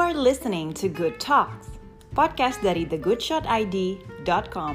are listening to Good Talks, podcast dari thegoodshotid.com.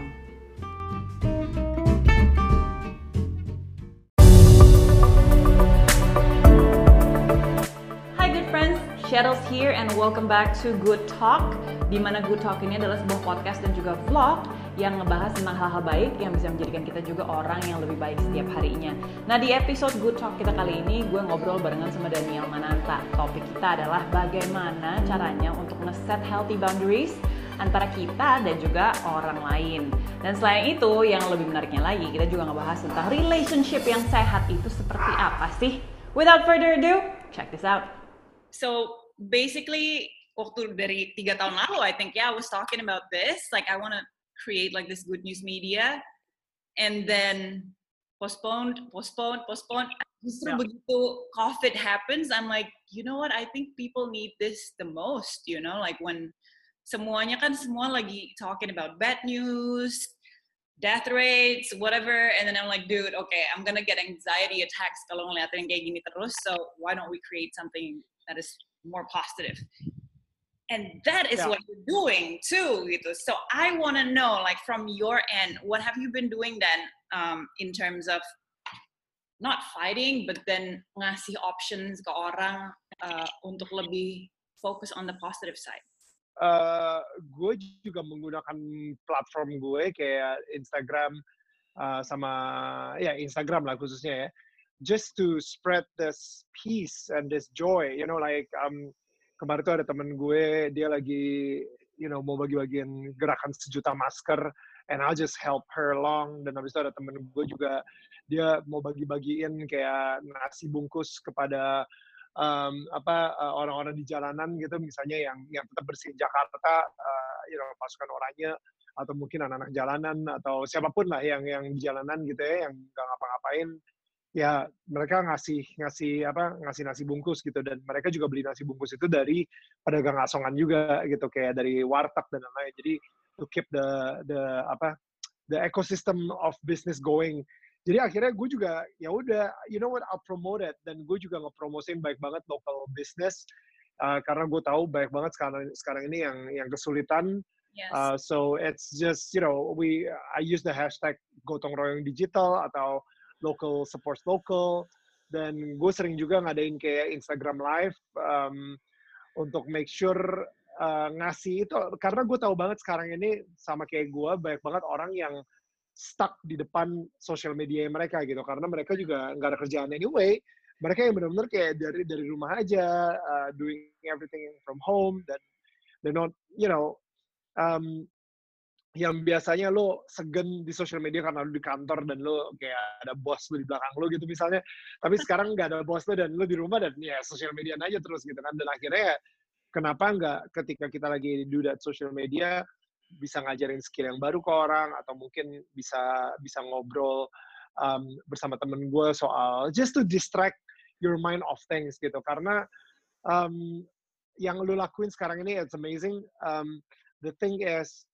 Hi good friends, Cheryl's here and welcome back to Good Talk di mana Good Talk ini adalah sebuah podcast dan juga vlog yang ngebahas tentang hal-hal baik yang bisa menjadikan kita juga orang yang lebih baik setiap harinya. Nah di episode Good Talk kita kali ini gue ngobrol barengan sama Daniel Mananta. Topik kita adalah bagaimana caranya untuk nge-set healthy boundaries antara kita dan juga orang lain. Dan selain itu, yang lebih menariknya lagi, kita juga ngebahas tentang relationship yang sehat itu seperti apa sih. Without further ado, check this out. so basically waktu dari tiga tahun lalu I think yeah I was talking about this like I want to create like this good news media and then postponed postponed postponed justru Yeah. begitu COVID happens I'm like you know what I think people need this the most you know like when semuanya kan semua lagi talking about bad news death rates, whatever. And then I'm like, dude, okay, I'm gonna get anxiety attacks kalau ngeliatin kayak gini terus. So why don't we create something that is more positive? And that is Yeah. what you're doing too, gitu. So I want to know, like from your end, what have you been doing then um, in terms of not fighting, but then ngasih options ke orang uh, untuk lebih focus on the positive side. eh gue juga menggunakan platform gue kayak Instagram eh, sama ya Instagram lah khususnya ya just to spread this peace and this joy you know like um, kemarin tuh ada temen gue dia lagi you know mau bagi-bagian gerakan sejuta masker and I'll just help her along. Dan habis itu ada temen gue juga dia mau bagi-bagiin kayak nasi bungkus kepada um, apa uh, orang-orang di jalanan gitu. Misalnya yang yang tetap bersihin Jakarta uh, you know pasukan oranye atau mungkin anak-anak jalanan atau siapa pun lah yang yang di jalanan gitu ya yang nggak ngapa-ngapain ya mereka ngasih ngasih apa ngasih nasi bungkus gitu dan mereka juga beli nasi bungkus itu dari pedagang asongan juga gitu kayak dari warteg dan lain-lain. Jadi to keep the the apa the ecosystem of business going. Jadi akhirnya gue juga ya udah you know what I'll promote it. Dan gue juga ngepromosin baik banget local business uh, karena gue tahu baik banget sekarang sekarang ini yang yang kesulitan. Yes. Uh, so it's just you know we I use the hashtag gotong royong digital atau local supports local. Dan gue sering juga ngadain kayak Instagram live um, untuk make sure uh, ngasih itu karena gue tahu banget sekarang ini sama kayak gue banyak banget orang yang stuck di depan social media mereka gitu. Karena mereka juga nggak ada kerjaan anyway. Mereka yang benar-benar kayak dari dari rumah aja uh, doing everything from home dan they're not you know um, yang biasanya lo segen di social media karena lo di kantor dan lo kayak ada bos lo di belakang lo gitu misalnya. Tapi sekarang nggak ada bos lo dan lo di rumah dan ya social media aja terus gitu kan. Dan akhirnya ya, kenapa nggak ketika kita lagi do that social media bisa ngajarin skill yang baru ke orang atau mungkin bisa bisa ngobrol um, bersama temen gue soal just to distract your mind of things gitu. Karena um, yang lo lakuin sekarang ini it's amazing. Um, the thing is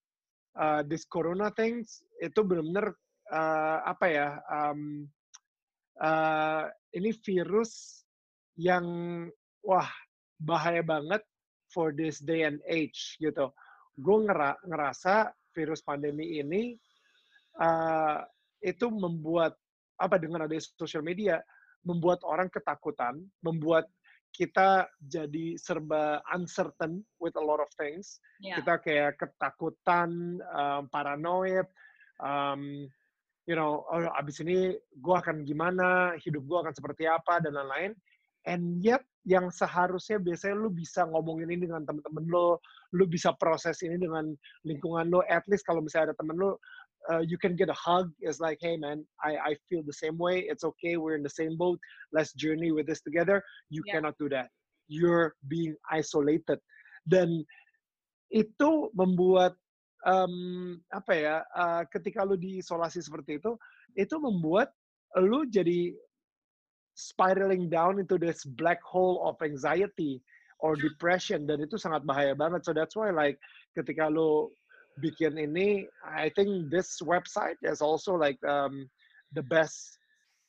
uh, this corona things itu benar-benar uh, apa ya um, uh, ini virus yang wah bahaya banget for this day and age gitu. Gue ngera ngerasa virus pandemi ini uh, itu membuat apa dengan ada social media membuat orang ketakutan, membuat kita jadi serba uncertain with a lot of things Yeah. kita kayak ketakutan, um, paranoid, um, you know, oh, abis ini gue akan gimana, hidup gue akan seperti apa dan lain-lain. And yet yang seharusnya biasanya lu bisa ngomongin ini dengan temen-temen lo, lu bisa proses ini dengan lingkungan lo. At least kalau misalnya ada temen lo, uh, you can get a hug. It's like, hey man, I I feel the same way. It's okay. We're in the same boat. Let's journey with this together. You Yeah. cannot do that. You're being isolated. Dan itu membuat um, apa ya uh, ketika lu diisolasi seperti itu itu membuat lu jadi spiraling down into this black hole of anxiety or depression dan itu sangat bahaya banget so that's why like ketika lu bikin ini I think this website is also like um, the best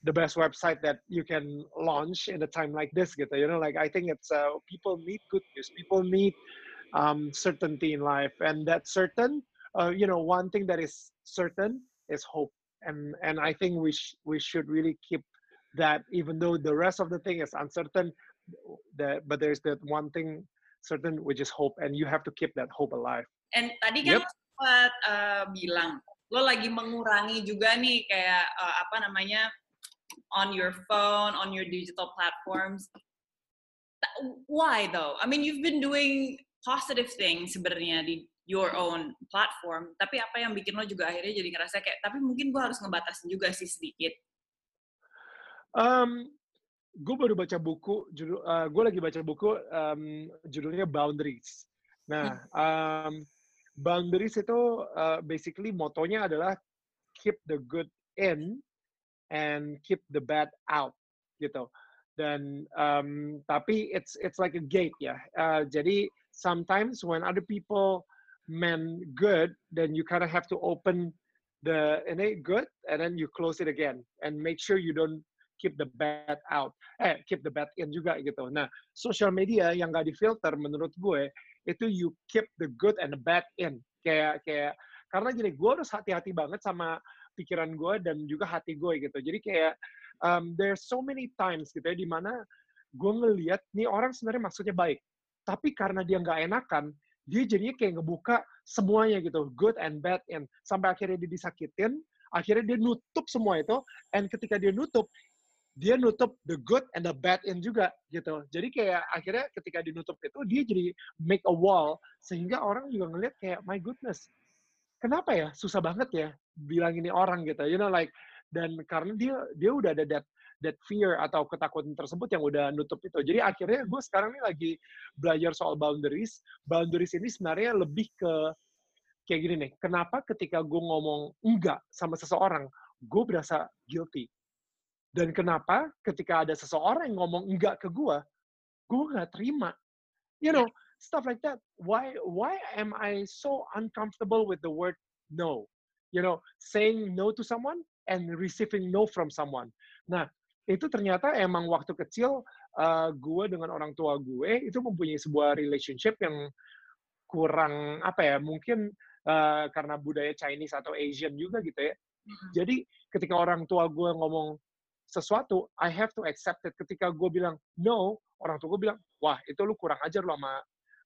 the best website that you can launch in a time like this gitu. You know like I think it's uh, people need good news. People need um, certainty in life. And that certain uh, you know one thing that is certain is hope. And and I think we sh- we should really keep that even though the rest of the thing is uncertain that but there's that one thing certain which is hope. And you have to keep that hope alive. And tadi kan Yep. Sempat uh, bilang lo lagi mengurangi juga nih kayak uh, apa namanya on your phone, on your digital platforms. Why though? I mean, you've been doing positive things sebenarnya di your own platform, tapi apa yang bikin lo juga akhirnya jadi ngerasa kayak, tapi mungkin gue harus ngebatasin juga sih sedikit. Um, gue baru baca buku, judul, uh, gue lagi baca buku um, judulnya Boundaries. Nah, um, Boundaries itu uh, basically motonya adalah keep the good in and keep the bad out, gitu. Dan um, tapi it's it's like a gate ya. Uh, jadi sometimes when other people meant good, then you kind of have to open the innate good and then you close it again and make sure you don't keep the bad out, eh keep the bad in juga gitu. Nah, social media yang nggak difilter menurut gue itu you keep the good and the bad in. Kayak kayak karena gini, gue harus hati-hati banget sama pikiran gue dan juga hati gue gitu. Jadi kayak um, there's so many times gitu ya di mana gue ngelihat nih orang sebenarnya maksudnya baik, tapi karena dia nggak enakan, dia jadinya kayak ngebuka semuanya gitu, good and bad in, sampai akhirnya dia disakitin, akhirnya dia nutup semua itu, and ketika dia nutup, dia nutup the good and the bad in juga gitu. Jadi kayak akhirnya ketika dinutup itu dia jadi make a wall sehingga orang juga ngeliat kayak my goodness. Kenapa ya susah banget ya bilang ini orang gitu. You know like dan karena dia dia udah ada that that fear atau ketakutan tersebut yang udah nutup itu. Jadi akhirnya gue sekarang ini lagi belajar soal boundaries. Boundaries ini sebenarnya lebih ke kayak gini nih. Kenapa ketika gue ngomong enggak sama seseorang, gue berasa guilty. Dan kenapa ketika ada seseorang yang ngomong enggak ke gue, gue nggak terima. You know, stuff like that. Why why am I so uncomfortable with the word no? You know, saying no to someone and receiving no from someone. Nah, itu ternyata emang waktu kecil uh, gue dengan orang tua gue itu mempunyai sebuah relationship yang kurang apa ya mungkin uh, karena budaya Chinese atau Asian juga gitu ya. Jadi ketika orang tua gue ngomong sesuatu, I have to accept it. Ketika gue bilang no, orang tua gue bilang, wah itu lu kurang ajar lu sama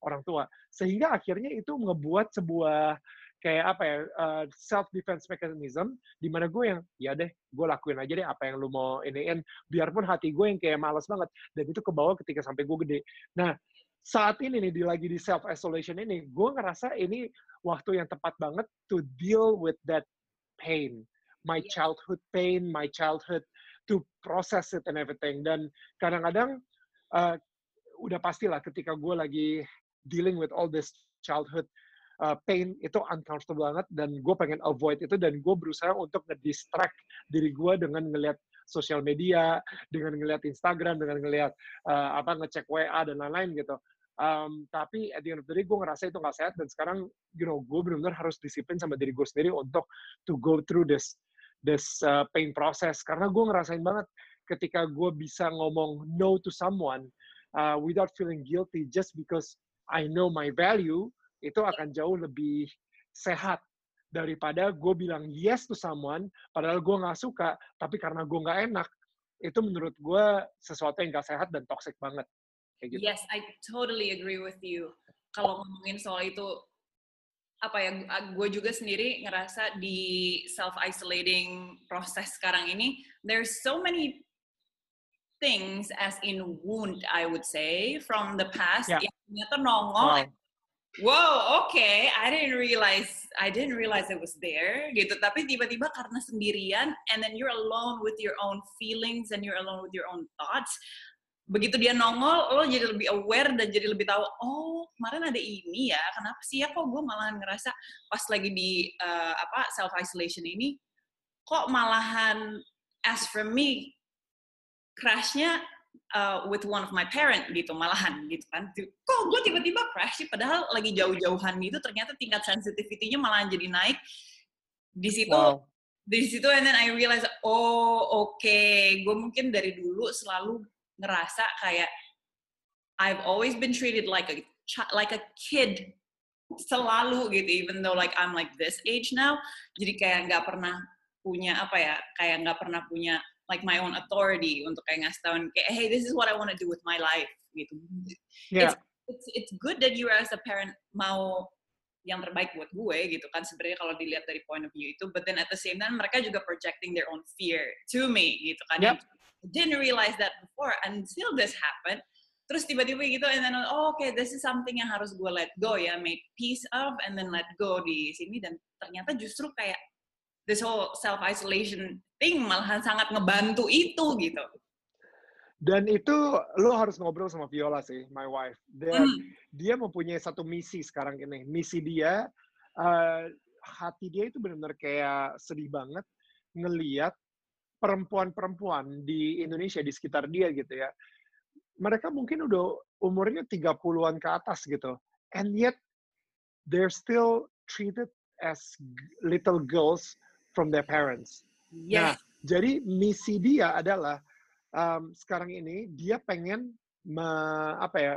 orang tua. Sehingga akhirnya itu ngebuat sebuah kayak apa ya uh, self defense mechanism di mana gue yang ya deh gue lakuin aja deh apa yang lu mau iniin biarpun hati gue yang kayak malas banget dan itu ke bawah ketika sampai gue gede nah saat ini nih di lagi di self isolation ini gue ngerasa ini waktu yang tepat banget to deal with that pain my childhood pain my childhood to process it and everything dan kadang-kadang uh, udah pastilah ketika gue lagi dealing with all this childhood uh, pain itu uncomfortable banget dan gue pengen avoid itu dan gue berusaha untuk ngedistract diri gue dengan ngelihat sosial media, dengan ngelihat Instagram, dengan ngelihat uh, apa ngecek WA dan lain-lain gitu. Um, tapi at the end of the day gue ngerasa itu nggak sehat dan sekarang you know gue benar-benar harus disiplin sama diri gue sendiri untuk to go through this this uh, pain process karena gue ngerasain banget ketika gue bisa ngomong no to someone uh, without feeling guilty just because I know my value itu akan jauh lebih sehat daripada gue bilang yes to someone padahal gue nggak suka tapi karena gue nggak enak itu menurut gue sesuatu yang nggak sehat dan toxic banget kayak gitu. Yes, I totally agree with you. Kalau ngomongin soal itu, apa ya, gue juga sendiri ngerasa di self-isolating proses sekarang ini, there's so many things as in wound, I would say, from the past Yeah. yang ternyata nongol. Wow. Wow, okay, I didn't realize, I didn't realize it was there, gitu. Tapi tiba-tiba karena sendirian, and then you're alone with your own feelings and you're alone with your own thoughts, begitu dia nongol lo jadi lebih aware dan jadi lebih tahu oh kemarin ada ini ya kenapa sih ya kok gue malahan ngerasa pas lagi di uh, apa self isolation ini kok malahan as for me crashnya uh, with one of my parent gitu malahan gitu kan kok gue tiba-tiba crash sih padahal lagi jauh-jauhan gitu ternyata tingkat sensitivity-nya malahan jadi naik di situ Wow. di situ and then I realize oh oke okay. gue mungkin dari dulu selalu ngerasa kayak I've always been treated like a like a kid selalu gitu even though like I'm like this age now jadi kayak nggak pernah punya apa ya kayak nggak pernah punya like my own authority untuk kayak ngasih tahu kayak hey this is what I want to do with my life gitu yeah. it's, it's it's good that you as a parent mau yang terbaik buat gue gitu kan sebenarnya kalau dilihat dari point of view itu but then at the same time mereka juga projecting their own fear to me gitu kan yep. Didn't realize that before until this happened terus tiba-tiba gitu and then oh, oke okay, this is something yang harus gue let go ya make peace of and then let go di sini dan ternyata justru kayak this whole self isolation thing malahan sangat ngebantu itu gitu dan itu lo harus ngobrol sama Viola sih, my wife. Dia, mm. dia mempunyai satu misi sekarang ini. Misi dia, uh, hati dia itu benar-benar kayak sedih banget ngeliat perempuan-perempuan di Indonesia, di sekitar dia gitu ya. Mereka mungkin udah umurnya 30-an ke atas gitu. And yet, they're still treated as little girls from their parents. Yeah. Nah, jadi misi dia adalah um, sekarang ini dia pengen me, apa ya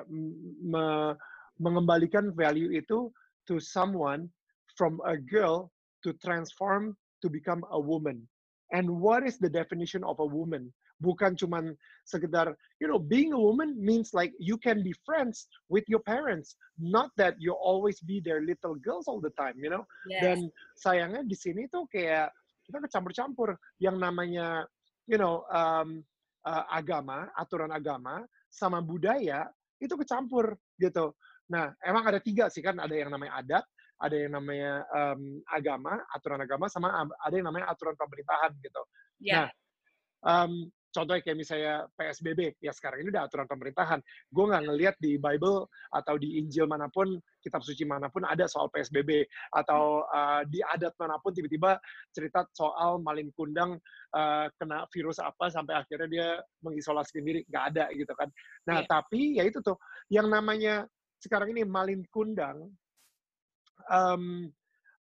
me, mengembalikan value itu to someone from a girl to transform to become a woman. And what is the definition of a woman? Bukan cuman sekedar, you know, being a woman means like you can be friends with your parents, not that you always be their little girls all the time, you know. Yes. Dan sayangnya di sini tuh kayak kita kecampur-campur yang namanya, you know, um, uh, agama, aturan agama, sama budaya itu kecampur gitu. Nah, emang ada tiga sih kan, ada yang namanya adat, ada yang namanya um, agama, aturan agama, sama ada yang namanya aturan pemerintahan gitu. Yeah. Nah, um, contohnya kayak misalnya PSBB, ya sekarang ini udah aturan pemerintahan. Gue nggak ngeliat di Bible atau di Injil mana pun, kitab suci mana pun ada soal PSBB. Atau uh, di adat mana pun tiba-tiba cerita soal malin kundang uh, kena virus apa sampai akhirnya dia mengisolasi diri. Nggak ada gitu kan. Nah, yeah. tapi ya itu tuh, yang namanya sekarang ini malin kundang, um,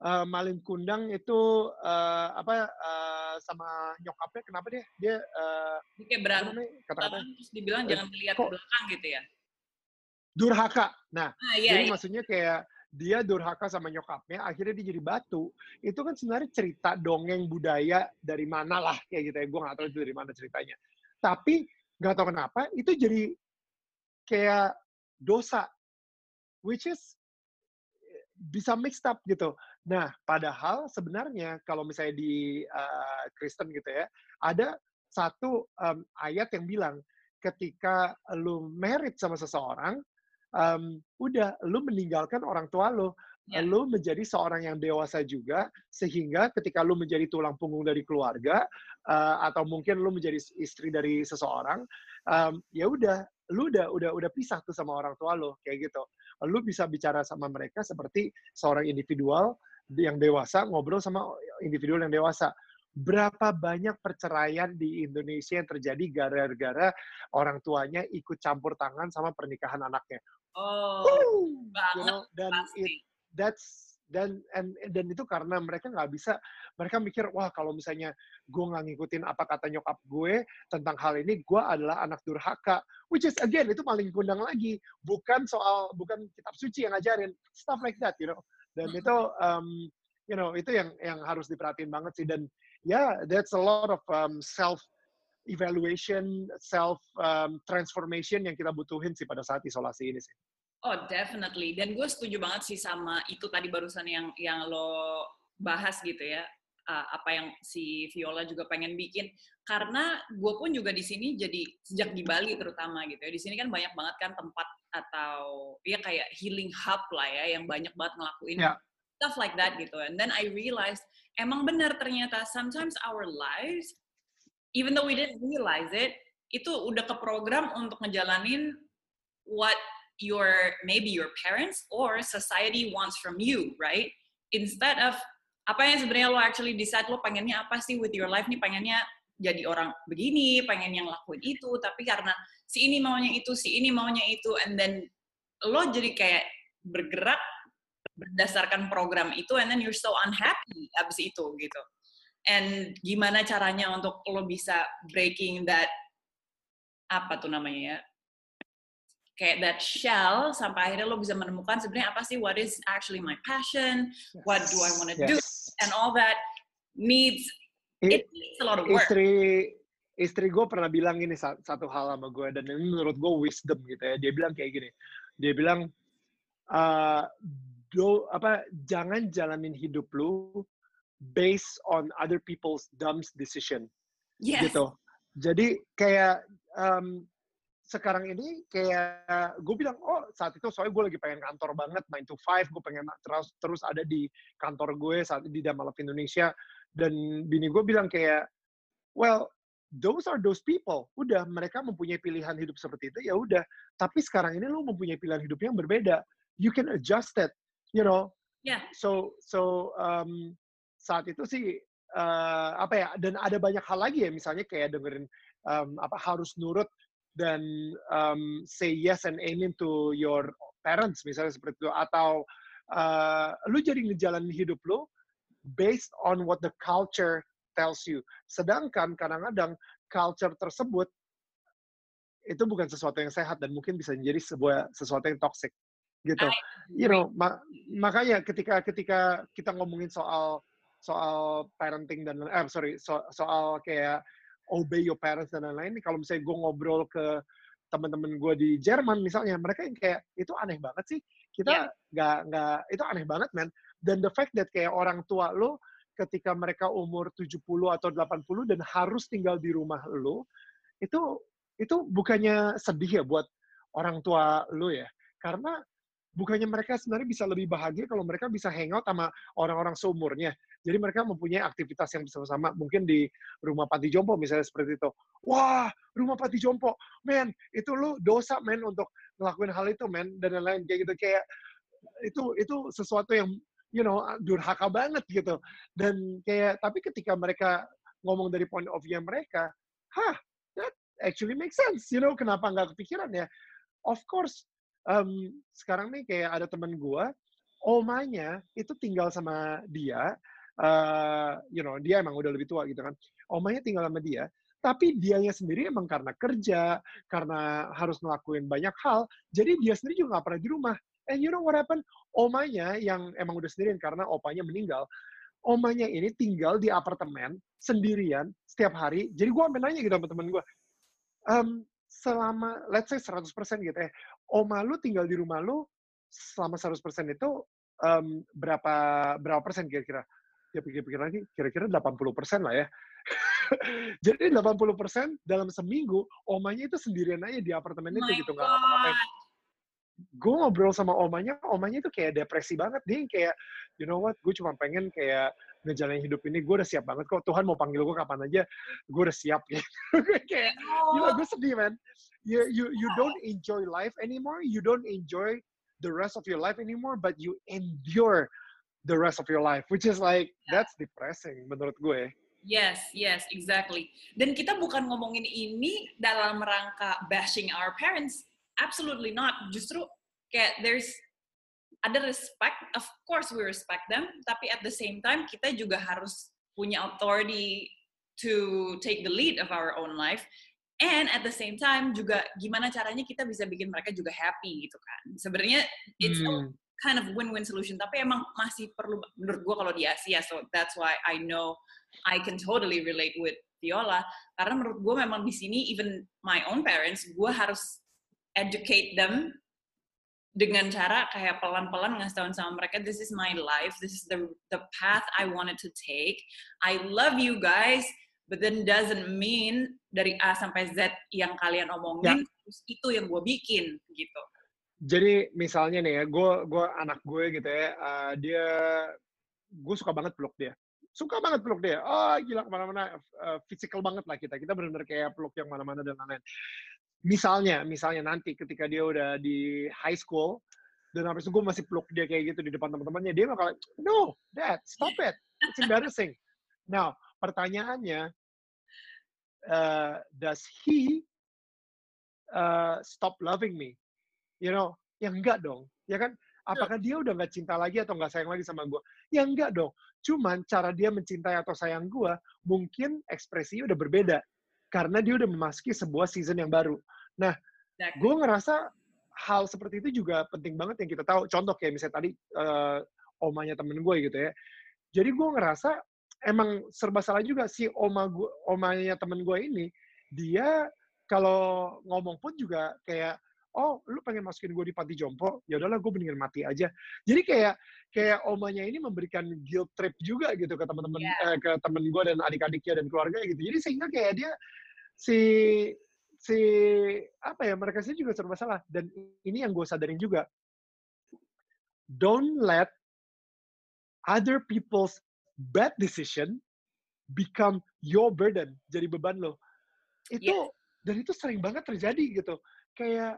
uh, Malin Kundang itu uh, apa uh, sama nyokapnya kenapa dia? Dia uh, kayak berantem kata-kata terus dibilang uh, jangan melihat ke belakang gitu ya? Durhaka. Nah ah, iya, jadi iya. maksudnya kayak dia durhaka sama nyokapnya akhirnya dia jadi batu. Itu kan sebenarnya cerita dongeng budaya dari mana lah kayak gitu ya. Gue nggak tahu itu dari mana ceritanya. Tapi nggak tahu kenapa itu jadi kayak dosa. Which is bisa mixed up gitu. Nah, padahal sebenarnya kalau misalnya di uh, Kristen gitu ya, ada satu um, ayat yang bilang ketika lu merit sama seseorang, um, udah lu meninggalkan orang tua lu, yeah. lu menjadi seorang yang dewasa juga sehingga ketika lu menjadi tulang punggung dari keluarga uh, atau mungkin lu menjadi istri dari seseorang, um, ya udah lu udah udah udah pisah tuh sama orang tua lu kayak gitu lu bisa bicara sama mereka seperti seorang individual yang dewasa ngobrol sama individual yang dewasa. Berapa banyak perceraian di Indonesia yang terjadi gara-gara orang tuanya ikut campur tangan sama pernikahan anaknya. Oh, Woo! banget. You know, dan it, that's dan and, dan itu karena mereka nggak bisa mereka mikir wah kalau misalnya gue nggak ngikutin apa kata nyokap gue tentang hal ini gue adalah anak durhaka. Which is again itu paling kundang lagi. Bukan soal bukan kitab suci yang ngajarin stuff like that you know. Dan itu um, you know itu yang yang harus diperhatiin banget sih. Dan ya yeah, that's a lot of um, self evaluation self um, transformation yang kita butuhin sih pada saat isolasi ini sih Oh, definitely. Dan gue setuju banget sih sama itu tadi barusan yang yang lo bahas gitu ya. Uh, apa yang si Viola juga pengen bikin karena gue pun juga di sini jadi sejak di Bali terutama gitu ya di sini kan banyak banget kan tempat atau ya kayak healing hub lah ya yang banyak banget ngelakuin yeah. stuff like that gitu and then I realized emang benar ternyata sometimes our lives even though we didn't realize it itu udah ke program untuk ngejalanin what your maybe your parents or society wants from you, right? Instead of apa yang sebenarnya lo actually decide lo pengennya apa sih with your life nih pengennya jadi orang begini, pengen yang lakuin itu, tapi karena si ini maunya itu, si ini maunya itu, and then lo jadi kayak bergerak berdasarkan program itu, and then you're so unhappy abis itu gitu. and gimana caranya untuk lo bisa breaking that apa tuh namanya ya kayak that shell sampai akhirnya lo bisa menemukan sebenarnya apa sih what is actually my passion? What do I want to Yes. do and all that needs I- it needs a lot of work. istri istri gue pernah bilang ini sa- satu hal sama gue dan ini menurut gue wisdom gitu ya. Dia bilang kayak gini dia bilang eh, do apa jangan jalanin hidup lu based on other people's dumb decision. Yes. Gitu. Jadi kayak em, sekarang ini kayak gue bilang oh saat itu soalnya gue lagi pengen kantor banget 9 to 5 gue pengen terus terus ada di kantor gue saat di Damalap Indonesia. Dan bini gue bilang kayak well those are those people. Udah mereka mempunyai pilihan hidup seperti itu ya udah. Tapi sekarang ini lu mempunyai pilihan hidup yang berbeda. You can adjust it you know? Yeah. so so um, saat itu sih eh, apa ya dan ada banyak hal lagi ya misalnya kayak dengerin um, apa harus nurut dan um, say yes and amen to your parents misalnya seperti itu atau uh, lu jadi ngejalanin hidup lu based on what the culture tells you. Sedangkan kadang-kadang culture tersebut itu bukan sesuatu yang sehat dan mungkin bisa menjadi sebuah sesuatu yang toxic gitu. You know, ma- makanya ketika ketika kita ngomongin soal soal parenting dan eh sorry so- soal kayak obey your parents dan lain-lain kalau misalnya gue ngobrol ke teman-teman gue di Jerman misalnya mereka yang kayak itu aneh banget sih. Kita nggak nggak itu aneh banget man dan the fact that kayak orang tua lo ketika mereka umur 70 atau 80 dan harus tinggal di rumah lo itu itu bukannya sedih ya buat orang tua lo ya? Karena bukannya mereka sebenarnya bisa lebih bahagia kalau mereka bisa hangout sama orang-orang seumurnya. Jadi mereka mempunyai aktivitas yang bersama-sama. Mungkin di rumah panti jompo misalnya seperti itu. Wah, rumah panti jompo. Men, itu lu dosa men untuk ngelakuin hal itu men. Dan lain-lain kayak gitu. Kayak itu itu sesuatu yang you know durhaka banget gitu. Dan kayak tapi ketika mereka ngomong dari point of view mereka, hah, that actually makes sense. You know, kenapa nggak kepikiran ya? Of course, um, sekarang nih kayak ada temen gua, omanya itu tinggal sama dia, uh, you know, dia emang udah lebih tua gitu kan. Omanya tinggal sama dia, tapi dianya sendiri emang karena kerja, karena harus ngelakuin banyak hal, jadi dia sendiri juga nggak pernah di rumah. And you know what happened? Omanya yang emang udah sendirian karena opanya meninggal, omanya ini tinggal di apartemen sendirian setiap hari. Jadi gua sampai nanya gitu sama temen gua, um, selama let's say 100% gitu ya, oma lu tinggal di rumah lu selama 100% itu um, berapa berapa persen kira-kira? Ya pikir-pikir lagi, kira-kira 80% lah ya. Jadi 80% dalam seminggu, omanya itu sendirian aja di apartemen Oh itu gitu, nggak ngapa-ngapain. God. Gue ngobrol sama omanya, omanya itu kayak depresi banget. Dia kayak, you know what, gue cuma pengen kayak ngejalanin hidup ini, gue udah siap banget kok. Tuhan mau panggil gue kapan aja, gue udah siap. Gitu. Kayak, gila gue sedih man you you you don't enjoy life anymore you don't enjoy the rest of your life anymore but you endure the rest of your life which is like that's depressing menurut gue Yes, yes, exactly. Dan kita bukan ngomongin ini dalam rangka bashing our parents. Absolutely not. Justru kayak there's ada respect. Of course we respect them. Tapi at the same time kita juga harus punya authority to take the lead of our own life. And at the same time juga gimana caranya kita bisa bikin mereka juga happy gitu kan. Sebenarnya it's Hmm. Kind of win-win solution. Tapi emang masih perlu menurut gue kalau di Asia so that's why I know I can totally relate with Viola. Karena menurut gue memang di sini even my own parents gue harus educate them dengan cara kayak pelan-pelan ngasih tahu sama mereka this is my life. This is the the path I wanted to take. I love you guys but then doesn't mean dari A sampai Z yang kalian omongin terus itu yang gue bikin gitu jadi misalnya nih ya gue gue anak gue gitu ya uh, dia gue suka banget peluk dia. Suka banget peluk dia. Ah gila ke mana-mana. Uh, physical banget lah kita. Kita benar-benar kayak peluk yang mana-mana dan lain-lain. Misalnya misalnya nanti ketika dia udah di high school dan habis itu gue masih peluk dia kayak gitu di depan teman-temannya dia bakal no dad stop it. It's embarrassing. Now pertanyaannya uh, does he uh, stop loving me you know ya enggak dong ya kan apakah dia udah nggak cinta lagi atau nggak sayang lagi sama gue ya enggak dong Cuman cara dia mencintai atau sayang gue, mungkin ekspresinya udah berbeda. Karena dia udah memasuki sebuah season yang baru. Nah, Exactly. gue ngerasa hal seperti itu juga penting banget yang kita tahu. Contoh kayak misalnya tadi eh, omanya temen gue gitu ya. Jadi gue ngerasa emang serba salah juga si oma gua, omanya temen gue ini, dia kalau ngomong pun juga kayak oh lu pengen masukin gue di panti jompo? Ya udahlah gue mendingan mati aja. Jadi kayak kayak omanya ini memberikan guilt trip juga gitu ke teman-teman Yeah. eh, ke temen gue dan adik-adiknya dan keluarga gitu. Jadi sehingga kayak dia si si apa ya mereka sih juga serba salah. Dan ini yang gue sadarin juga. Don't let other people's bad decision become your burden jadi beban lo. Itu Yes. dan itu sering banget terjadi gitu. Kayak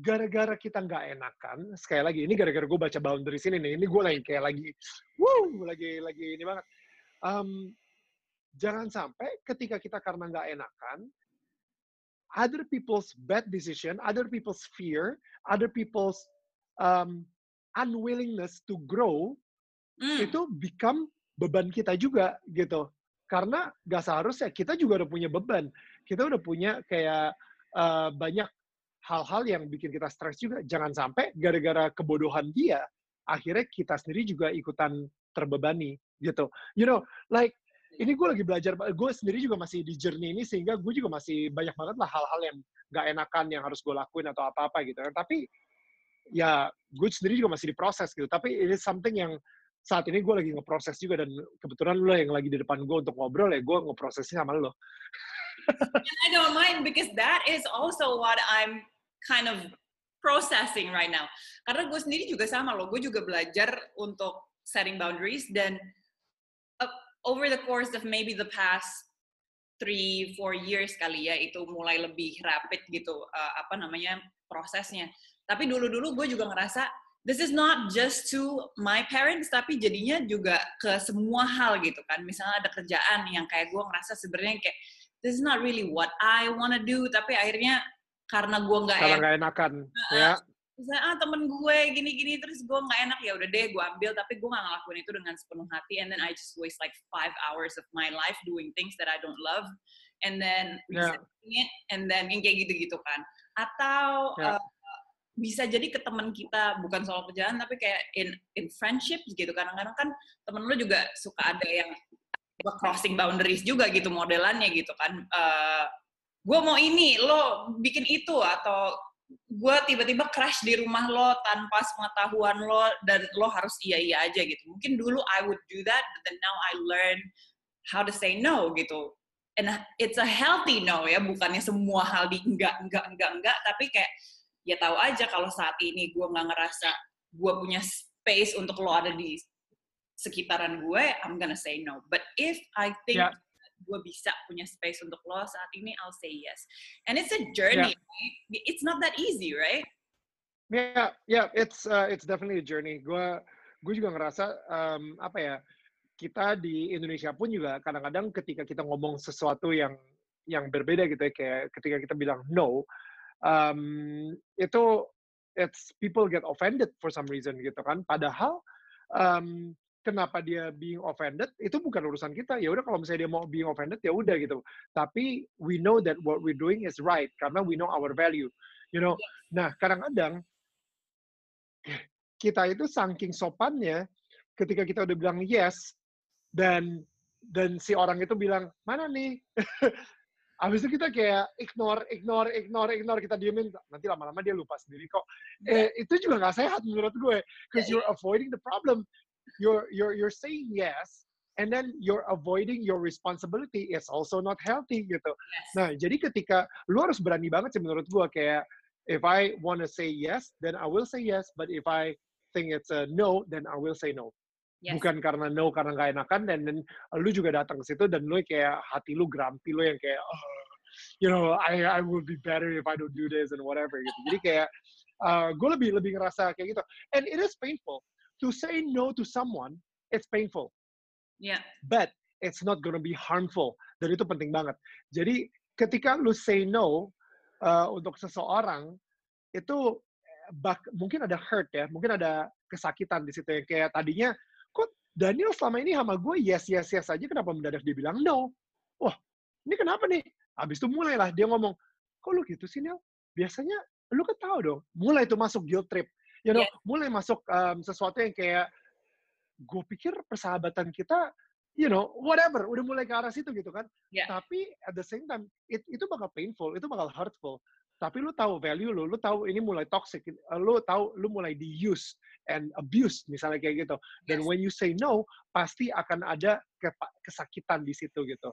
gara-gara kita nggak enakan sekali lagi ini gara-gara gue baca boundaries ini nih ini gue lagi kayak lagi wow lagi lagi ini banget Em, jangan sampai ketika kita karena nggak enakan other people's bad decision other people's fear other people's um, unwillingness to grow Mm. itu become beban kita juga gitu. Karena gak seharusnya kita juga udah punya beban. Kita udah punya kayak eh, banyak hal-hal yang bikin kita stres juga. Jangan sampai gara-gara kebodohan dia, akhirnya kita sendiri juga ikutan terbebani gitu. You know, like ini gue lagi belajar, gue sendiri juga masih di journey ini sehingga gue juga masih banyak banget lah hal-hal yang gak enakan yang harus gue lakuin atau apa-apa gitu. Tapi ya gue sendiri juga masih diproses gitu. Tapi ini something yang saat ini gue lagi ngeproses juga dan kebetulan lo yang lagi di depan gue untuk ngobrol ya gue ngeprosesnya sama lo. I don't mind because that is also what I'm kind of processing right now. Karena gue sendiri juga sama loh, gue juga belajar untuk setting boundaries dan uh, over the course of maybe the past three, four years kali ya, itu mulai lebih rapid gitu, uh, apa namanya, prosesnya. Tapi dulu-dulu gue juga ngerasa, this is not just to my parents, tapi jadinya juga ke semua hal gitu kan. Misalnya ada kerjaan yang kayak gue ngerasa sebenarnya kayak, this is not really what I wanna do, tapi akhirnya karena gue nggak Kalau enak, nggak enakan, ya. misalnya ah temen gue gini-gini terus gue nggak enak ya udah deh gue ambil tapi gue nggak ngelakuin itu dengan sepenuh hati and then I just waste like five hours of my life doing things that I don't love and then Yeah. it and then yang kayak gitu-gitu kan atau Yeah. uh, bisa jadi ke teman kita bukan soal kerjaan tapi kayak in in friendship gitu kadang-kadang kan temen lu juga suka ada yang crossing boundaries juga gitu modelannya gitu kan. Eh gue mau ini lo bikin itu atau gue tiba-tiba crash di rumah lo tanpa pengetahuan lo dan lo harus iya iya aja gitu. Mungkin dulu I would do that but then now I learn how to say no gitu. And it's a healthy no ya bukannya semua hal di enggak enggak enggak enggak tapi kayak ya tahu aja kalau saat ini gue nggak ngerasa gue punya space untuk lo ada di sekitaran gue I'm gonna say no but if I think Ya. gue bisa punya space untuk lo saat ini I'll say yes and it's a journey right? it's not that easy right Ya, ya, it's uh, it's definitely a journey. Gue gue juga ngerasa um, apa ya kita di Indonesia pun juga kadang-kadang ketika kita ngomong sesuatu yang yang berbeda gitu ya kayak ketika kita bilang no um, itu it's people get offended for some reason gitu kan padahal um, kenapa dia being offended itu bukan urusan kita ya udah kalau misalnya dia mau being offended ya udah gitu tapi we know that what we're doing is right karena we know our value you know nah kadang-kadang kita itu saking sopannya ketika kita udah bilang yes dan dan si orang itu bilang mana nih Habis itu kita kayak ignore, ignore, ignore, ignore, kita diemin. Nanti lama-lama dia lupa sendiri kok. Eh, itu juga nggak sehat menurut gue. Because you're avoiding the problem. You're, you're, you're saying yes, and then you're avoiding your responsibility. It's also not healthy gitu. Nah, jadi ketika lu harus berani banget sih menurut gue kayak if I want to say yes, then I will say yes. But if I think it's a no, then I will say no. yes. Bukan karena no, karena nggak enakan, dan, dan lu juga datang ke situ dan lu kayak hati lu grumpy lu yang kayak, oh, you know, I I would be better if I don't do this and whatever gitu. Jadi kayak uh, gue lebih lebih ngerasa kayak gitu. And it is painful to say no to someone. It's painful, yeah but it's not gonna be harmful. Dan itu penting banget. Jadi ketika lu say no uh, untuk seseorang itu bak, mungkin ada hurt ya, mungkin ada kesakitan di situ yang kayak tadinya kok Daniel selama ini sama gue yes yes yes aja kenapa mendadak dia bilang no? Wah, ini kenapa nih? Habis itu mulailah dia ngomong, kok lu gitu sih Neil? Biasanya lu kan tahu dong, mulai itu masuk guilt trip. You know, Yes. mulai masuk um, sesuatu yang kayak gue pikir persahabatan kita you know, whatever, udah mulai ke arah situ gitu kan. Yeah. Tapi at the same time, it, itu bakal painful, itu bakal hurtful. Tapi lu tahu value lu, lu tahu ini mulai toxic, uh, lu tahu lu mulai di use and abuse misalnya kayak gitu. Dan Yes. when you say no, pasti akan ada kesakitan di situ gitu.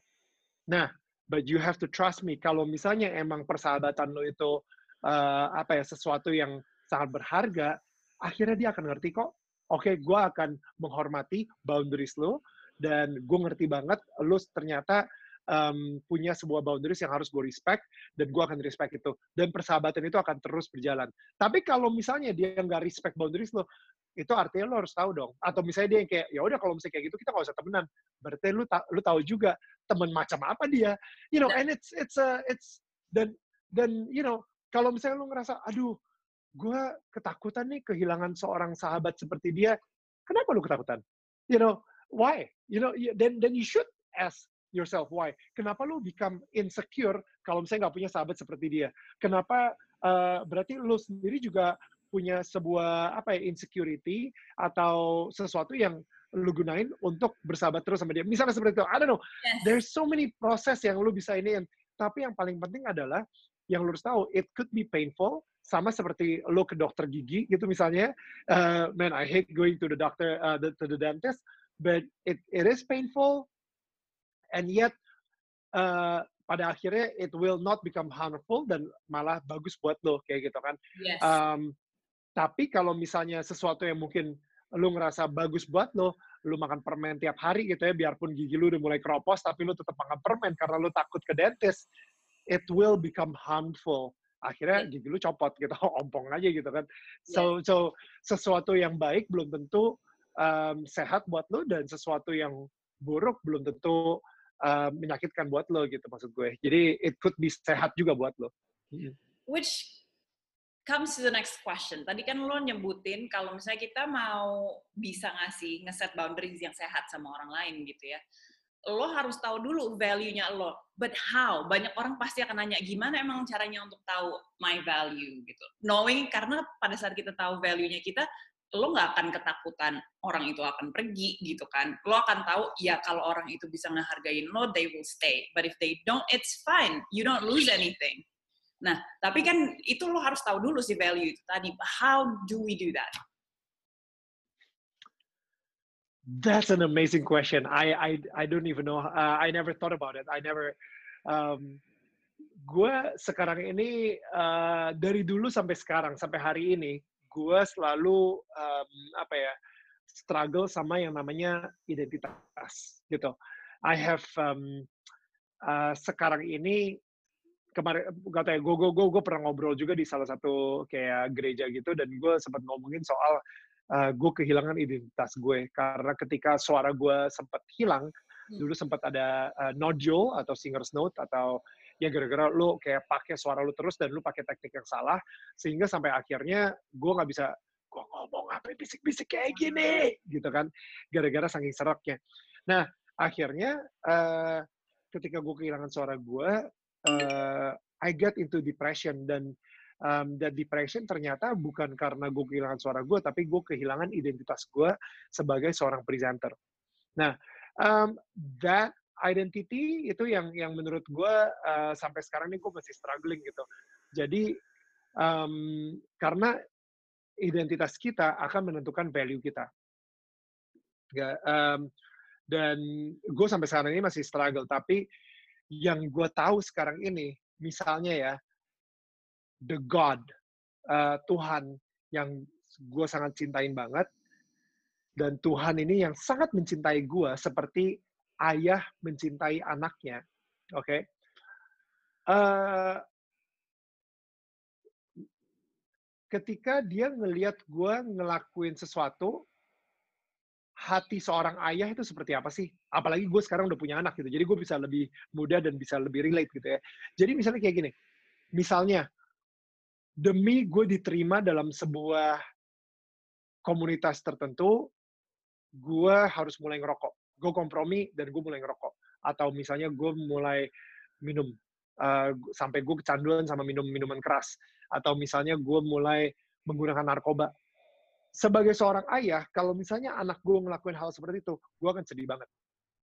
Nah, but you have to trust me kalau misalnya emang persahabatan lo itu uh, apa ya sesuatu yang sangat berharga, akhirnya dia akan ngerti kok. Oke, gue akan menghormati boundaries lo dan gue ngerti banget lo ternyata um, punya sebuah boundaries yang harus gue respect dan gue akan respect itu dan persahabatan itu akan terus berjalan. Tapi kalau misalnya dia nggak respect boundaries lo, itu artinya lo harus tahu dong. Atau misalnya dia yang kayak ya udah kalau misalnya kayak gitu kita nggak usah temenan. Berarti lu ta lu tahu juga teman macam apa dia. You know, Nah. and it's it's a it's dan dan you know kalau misalnya lu ngerasa aduh gue ketakutan nih kehilangan seorang sahabat seperti dia. Kenapa lu ketakutan? You know, why? You know, then then you should ask yourself why. Kenapa lu become insecure kalau misalnya nggak punya sahabat seperti dia? Kenapa eh, berarti lu sendiri juga punya sebuah apa ya insecurity atau sesuatu yang lu gunain untuk bersahabat terus sama dia. Misalnya seperti itu. I don't know. Yes. There's so many proses yang lu bisa iniin. Tapi yang paling penting adalah yang lu harus tahu, it could be painful. Sama seperti lu ke dokter gigi gitu misalnya. Uh, man, I hate going to the doctor, uh, the, to the dentist. But it, it is painful. And yet, uh, pada akhirnya it will not become harmful dan malah bagus buat lo kayak gitu kan. Yes. Um, tapi kalau misalnya sesuatu yang mungkin lu ngerasa bagus buat lo, lu makan permen tiap hari gitu ya, biarpun gigi lu udah mulai keropos, tapi lu tetap makan permen karena lu takut ke dentist, it will become harmful. Akhirnya gigi lu copot gitu, ompong aja gitu kan. So, so sesuatu yang baik belum tentu um, sehat buat lo dan sesuatu yang buruk belum tentu um, menyakitkan buat lo gitu maksud gue. Jadi it could be sehat juga buat lo. Which comes to the next question. Tadi kan lo nyebutin kalau misalnya kita mau bisa ngasih ngeset boundaries yang sehat sama orang lain gitu ya. Lo harus tahu dulu value-nya lo. But how? Banyak orang pasti akan nanya gimana emang caranya untuk tahu my value gitu. Knowing karena pada saat kita tahu value-nya kita, lo nggak akan ketakutan orang itu akan pergi gitu kan. Lo akan tahu ya kalau orang itu bisa ngehargain lo, they will stay. But if they don't, it's fine. You don't lose anything. Nah, tapi kan itu lo harus tahu dulu sih value itu tadi. How do we do that? That's an amazing question. I I I don't even know. Uh, I never thought about it. I never. Um, gue sekarang ini uh, dari dulu sampai sekarang sampai hari ini, gue selalu um, apa ya struggle sama yang namanya identitas gitu. I have um, uh, sekarang ini kemarin gak tau ya, gue gue gue gue pernah ngobrol juga di salah satu kayak gereja gitu dan gue sempat ngomongin soal uh, gue kehilangan identitas gue. Karena ketika suara gue sempat hilang Hmm. dulu sempat ada uh, nodule atau singer's note atau ya gara-gara lu kayak pakai suara lu terus dan lu pakai teknik yang salah sehingga sampai akhirnya gue nggak bisa gue ngomong apa bisik-bisik kayak gini? Gitu kan gara-gara saking seraknya. Nah akhirnya uh, ketika gue kehilangan suara gue uh, I get into depression dan um, dan depression ternyata bukan karena gue kehilangan suara gue tapi gue kehilangan identitas gue sebagai seorang presenter nah um, that identity itu yang yang menurut gue uh, sampai sekarang ini gue masih struggling gitu. Jadi um, karena identitas kita akan menentukan value kita. Ya, um, dan gue sampai sekarang ini masih struggle. Tapi yang gue tahu sekarang ini, misalnya ya, the God, uh, Tuhan yang gue sangat cintain banget, dan Tuhan ini yang sangat mencintai gue seperti ayah mencintai anaknya, oke? Okay? Uh, ketika dia ngelihat gue ngelakuin sesuatu, hati seorang ayah itu seperti apa sih? Apalagi gue sekarang udah punya anak gitu, jadi gue bisa lebih mudah dan bisa lebih relate gitu ya. Jadi misalnya kayak gini, misalnya demi gue diterima dalam sebuah komunitas tertentu, gue harus mulai ngerokok. Gue kompromi dan gue mulai ngerokok. Atau misalnya gue mulai minum uh, sampai gue kecanduan sama minum minuman keras. Atau misalnya gue mulai menggunakan narkoba. Sebagai seorang ayah, kalau misalnya anak gue ngelakuin hal seperti itu, gue akan sedih banget.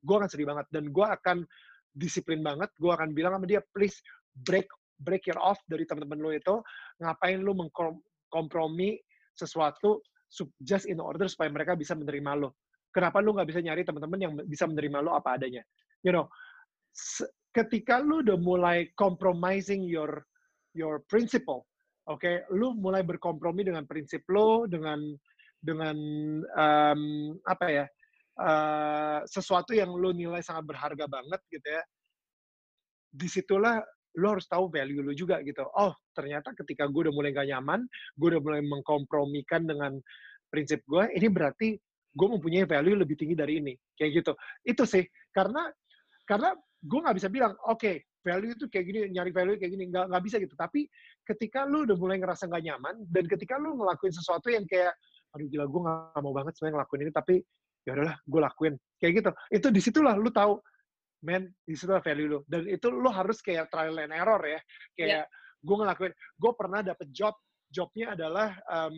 Gue akan sedih banget dan gue akan disiplin banget. Gue akan bilang sama dia, please break break your off dari teman-teman lo itu. Ngapain lo mengkompromi sesuatu just in order supaya mereka bisa menerima lo. Kenapa lu nggak bisa nyari teman-teman yang bisa menerima lo apa adanya? You know, ketika lu udah mulai compromising your your principle, oke, okay? lu mulai berkompromi dengan prinsip lo, dengan dengan um, apa ya, uh, sesuatu yang lu nilai sangat berharga banget gitu ya. Di situlah lo harus tahu value lo juga gitu. Oh, ternyata ketika gue udah mulai gak nyaman, gue udah mulai mengkompromikan dengan prinsip gue, ini berarti gue mempunyai value lebih tinggi dari ini. Kayak gitu. Itu sih. Karena karena gue nggak bisa bilang, oke, okay, value itu kayak gini, nyari value kayak gini. Nggak, nggak bisa gitu. Tapi ketika lu udah mulai ngerasa nggak nyaman, dan ketika lu ngelakuin sesuatu yang kayak, aduh gila, gue nggak mau banget sebenarnya ngelakuin ini, tapi ya udahlah, gue lakuin. Kayak gitu. Itu di situlah lu tahu, man, di situlah value lu. Dan itu lu harus kayak trial and error ya. Kayak yeah. gue ngelakuin, gue pernah dapet job, jobnya adalah um,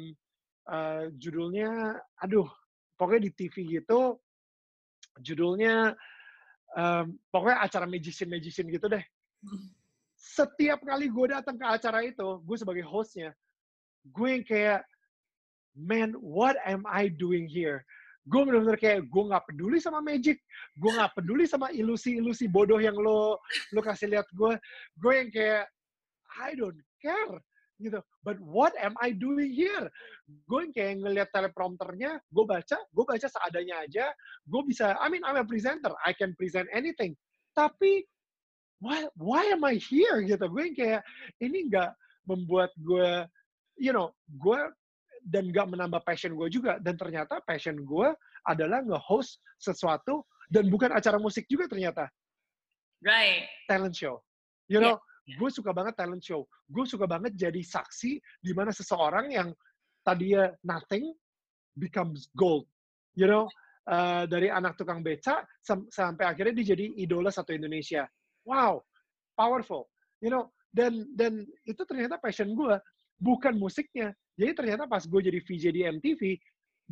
uh, judulnya, aduh, pokoknya di TV gitu, judulnya, um, pokoknya acara magician-magician gitu deh. Setiap kali gue datang ke acara itu, gue sebagai hostnya, gue yang kayak, man, what am I doing here? Gue bener-bener kayak, gue gak peduli sama magic, gue gak peduli sama ilusi-ilusi bodoh yang lo lo kasih lihat gue. Gue yang kayak, I don't care gitu. But what am I doing here? Gue kayak ngeliat teleprompternya, gue baca, gue baca seadanya aja. Gue bisa, I mean I'm a presenter, I can present anything. Tapi why why am I here gitu? Gue kayak ini nggak membuat gue, you know, gue dan nggak menambah passion gue juga. Dan ternyata passion gue adalah nge-host sesuatu dan bukan acara musik juga ternyata. Right. Talent show. You know, yeah gue suka banget talent show. Gue suka banget jadi saksi di mana seseorang yang tadinya nothing becomes gold. You know, uh, dari anak tukang beca sam sampai akhirnya dia jadi idola satu Indonesia. Wow, powerful. You know, dan dan itu ternyata passion gue bukan musiknya. Jadi ternyata pas gue jadi VJ di MTV,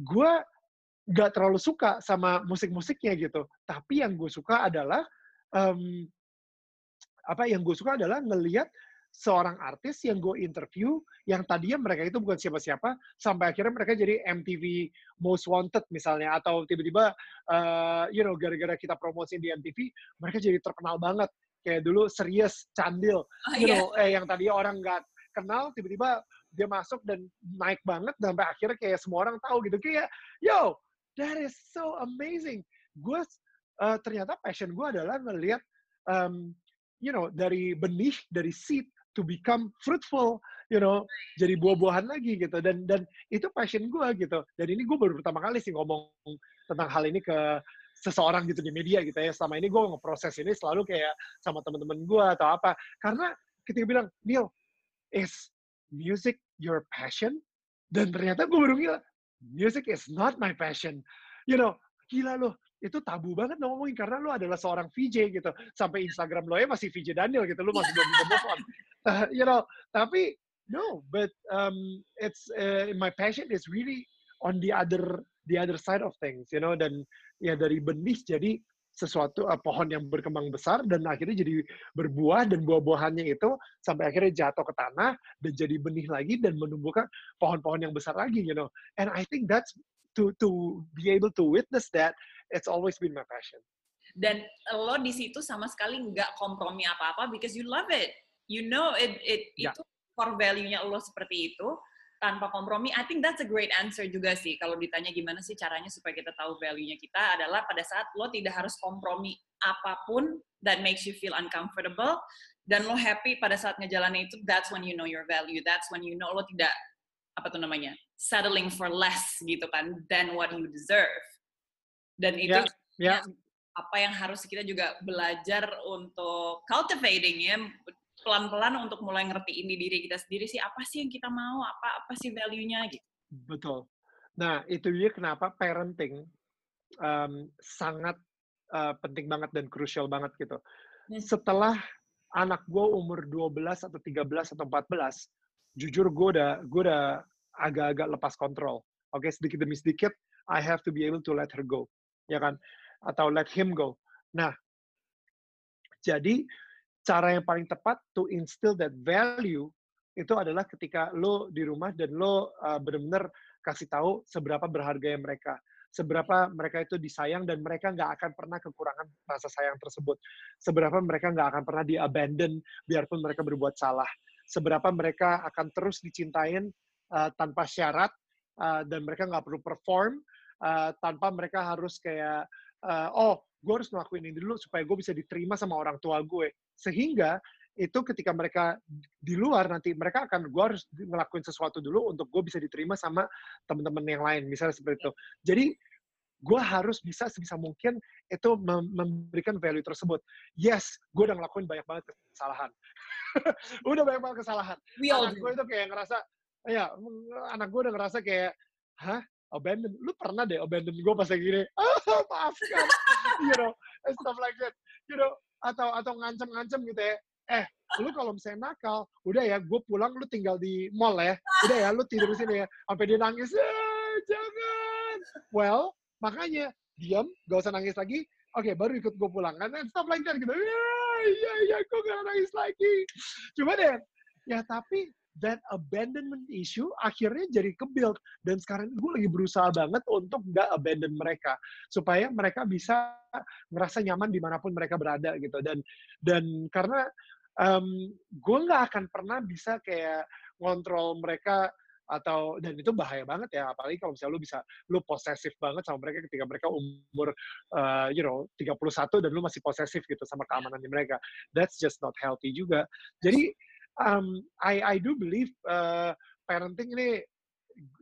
gue gak terlalu suka sama musik-musiknya gitu. Tapi yang gue suka adalah um, apa yang gue suka adalah ngelihat seorang artis yang gue interview yang tadinya mereka itu bukan siapa-siapa sampai akhirnya mereka jadi MTV Most Wanted misalnya atau tiba-tiba uh, you know gara-gara kita promosi di MTV mereka jadi terkenal banget kayak dulu serius Candil oh, you yeah. know eh yang tadinya orang nggak kenal tiba-tiba dia masuk dan naik banget sampai akhirnya kayak semua orang tahu gitu. Kayak yo that is so amazing. Gue uh, ternyata passion gue adalah ngelihat um, you know dari benih dari seed to become fruitful you know jadi buah-buahan lagi gitu. Dan dan itu passion gue gitu. Dan ini gue baru pertama kali sih ngomong tentang hal ini ke seseorang gitu di media gitu ya. Selama ini gue ngeproses ini selalu kayak sama teman-teman gue atau apa. Karena ketika bilang Neil is music your passion dan ternyata gue baru bilang music is not my passion you know gila loh itu tabu banget ngomongin karena lu adalah seorang VJ gitu. Sampai Instagram lo ya masih VJ Daniel gitu, lu masih belum move on. Uh, you know, tapi no, but um, it's uh, my passion is really on the other the other side of things, you know, dan ya dari benih jadi sesuatu uh, pohon yang berkembang besar dan akhirnya jadi berbuah dan buah-buahannya itu sampai akhirnya jatuh ke tanah dan jadi benih lagi dan menumbuhkan pohon-pohon yang besar lagi, you know. And I think that's to to be able to witness that it's always been my passion. Dan lo di situ sama sekali nggak kompromi apa-apa because you love it. You know it, it yeah. itu core value-nya lo seperti itu tanpa kompromi. I think that's a great answer juga sih kalau ditanya gimana sih caranya supaya kita tahu value-nya kita adalah pada saat lo tidak harus kompromi apa pun that makes you feel uncomfortable dan lo happy pada saat ngejalanin itu that's when you know your value. That's when you know lo tidak apa tuh namanya settling for less gitu kan than what you deserve dan itu yeah, yeah. apa yang harus kita juga belajar untuk cultivating ya pelan-pelan untuk mulai ngertiin di diri kita sendiri sih apa sih yang kita mau apa apa sih value-nya gitu betul nah itu dia kenapa parenting um, sangat uh, penting banget dan krusial banget gitu. Setelah anak gue umur 12 atau 13 atau 14, jujur gue udah gue udah agak-agak lepas kontrol. Oke, sedikit demi sedikit, I have to be able to let her go, ya kan? Atau let him go. Nah, jadi cara yang paling tepat to instill that value itu adalah ketika lo di rumah dan lo uh, benar-benar kasih tahu seberapa berharga mereka seberapa mereka itu disayang dan mereka nggak akan pernah kekurangan rasa sayang tersebut. Seberapa mereka nggak akan pernah di-abandon biarpun mereka berbuat salah. Seberapa mereka akan terus dicintain uh, tanpa syarat uh, dan mereka nggak perlu perform uh, tanpa mereka harus kayak uh, oh gue harus ngelakuin ini dulu supaya gue bisa diterima sama orang tua gue. Sehingga itu ketika mereka di luar nanti mereka akan gue harus ngelakuin sesuatu dulu untuk gue bisa diterima sama teman-teman yang lain misalnya seperti itu. Jadi gue harus bisa sebisa mungkin itu memberikan value tersebut. Yes gue udah ngelakuin banyak banget kesalahan. Udah banyak banget kesalahan. We anak gue itu kayak ngerasa ya anak gue udah ngerasa kayak hah? Abandon lu pernah deh abandon gue pas lagi gini? Ah maafkan. You know and stuff like that. You know atau atau ngancem-ngancem gitu ya. Eh lu kalau misalnya nakal udah ya gue pulang lu tinggal di mall ya. Udah ya lu tidur sini ya. Sampai dia nangis eh, jangan. Well makanya diam gak usah nangis lagi. Oke okay, baru ikut gue pulang. Kan stop like that gitu. Ya iya iya gue gak nangis lagi. Cuma deh ya tapi that abandonment issue akhirnya jadi kebuild. Dan sekarang gue lagi berusaha banget untuk gak abandon mereka supaya mereka bisa ngerasa nyaman di mana pun mereka berada gitu. Dan dan karena um, gue nggak akan pernah bisa kayak ngontrol mereka atau dan itu bahaya banget ya. Apalagi kalau misalnya lu bisa lu posesif banget sama mereka ketika mereka umur uh, you know 31 dan lu masih posesif gitu sama keamanan mereka. That's just not healthy juga. Jadi um, I I do believe uh, parenting ini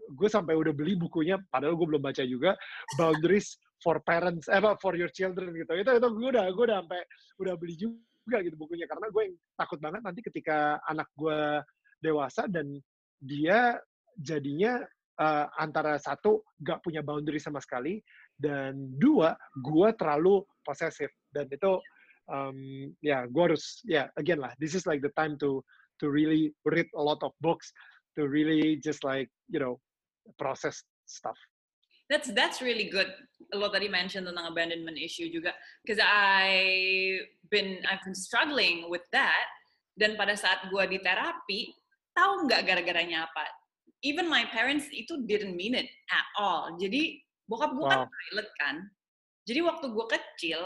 gue sampai udah beli bukunya padahal gue belum baca juga boundaries for parents eh for your children gitu. Itu itu gue udah gue udah sampai udah beli juga gitu bukunya karena gue yang takut banget nanti ketika anak gue dewasa dan dia jadinya uh, antara satu gak punya boundary sama sekali dan dua gue terlalu posesif dan itu um, ya yeah, gue harus ya yeah, again lah this is like the time to to really read a lot of books to really just like you know process stuff that's that's really good. Lo tadi mention tentang abandonment issue juga, because I been I've been struggling with that. Dan pada saat gue di terapi, tahu nggak gara-garanya apa? Even my parents itu didn't mean it at all. Jadi bokap gue kan wow. kan pilot kan. Jadi waktu gue kecil,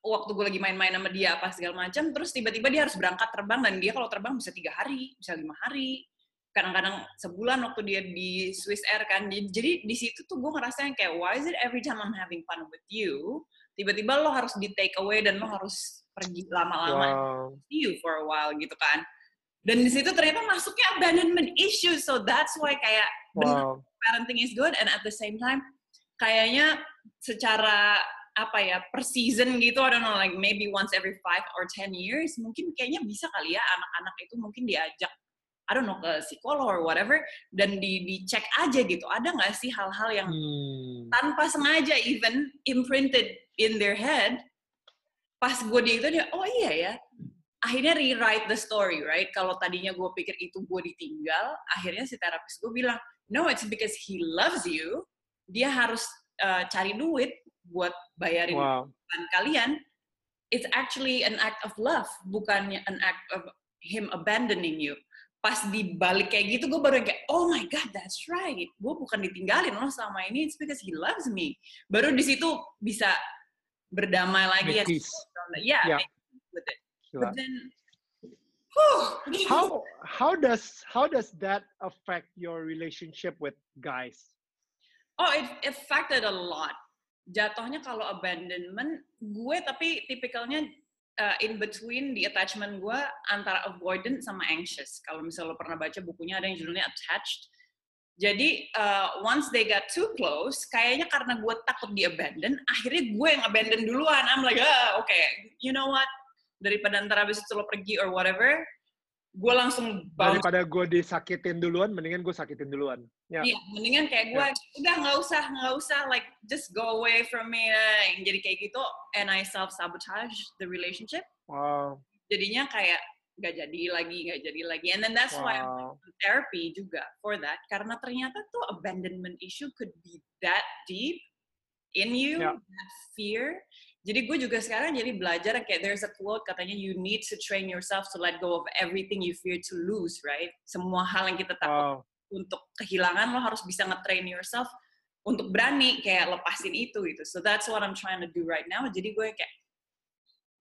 waktu gue lagi main-main sama dia apa segala macam, terus tiba-tiba dia harus berangkat terbang dan dia kalau terbang bisa tiga hari, bisa lima hari, kadang-kadang sebulan waktu dia di Swiss Air kan jadi di situ tuh gue ngerasa yang kayak why is it every time I'm having fun with you tiba-tiba lo harus di take away dan lo harus pergi lama-lama wow. see you for a while gitu kan dan di situ ternyata masuknya abandonment issue so that's why kayak wow. parenting is good and at the same time kayaknya secara apa ya per season gitu I don't know like maybe once every five or ten years mungkin kayaknya bisa kali ya anak-anak itu mungkin diajak I don't know ke psikolog or whatever dan di dicek aja gitu. Ada nggak sih hal-hal yang hmm. tanpa sengaja even imprinted in their head pas gue di itu dia oh iya ya akhirnya rewrite the story right? Kalau tadinya gue pikir itu gue ditinggal akhirnya si terapis gue bilang no it's because he loves you. Dia harus uh, cari duit buat bayarin wow. kalian it's actually an act of love bukannya an act of him abandoning you. Pas dibalik kayak gitu gue baru kayak oh my god that's right. Gue bukan ditinggalin loh selama ini it's because he loves me. Baru di situ bisa berdamai lagi ya. yeah, yeah. with it. But then how how does how does that affect your relationship with guys? Oh it affected a lot jatuhnya kalau abandonment gue tapi tipikalnya uh, in between di attachment gue antara avoidant sama anxious. Kalau misalnya lo pernah baca bukunya ada yang judulnya attached. Jadi uh, once they got too close, kayaknya karena gue takut di abandon, akhirnya gue yang abandon duluan. I'm like, ah, oke, okay, you know what? Daripada antara habis itu lo pergi or whatever, gue langsung bounce Daripada gue disakitin duluan, mendingan gue sakitin duluan. Ya. Iya, mendingan kayak gue udah nggak usah nggak usah like just go away from me yang jadi kayak gitu and I self sabotage the relationship Wow. jadinya kayak nggak jadi lagi nggak jadi lagi and then that's why I'm Wow. going to therapy juga for that karena ternyata tuh abandonment issue could be that deep in you Yeah. that fear jadi gue juga sekarang jadi belajar kayak there's a quote katanya you need to train yourself to let go of everything you fear to lose right semua hal yang kita takut Wow. untuk kehilangan lo harus bisa nge-train yourself untuk berani kayak lepasin itu gitu. So that's what I'm trying to do right now. Jadi gue kayak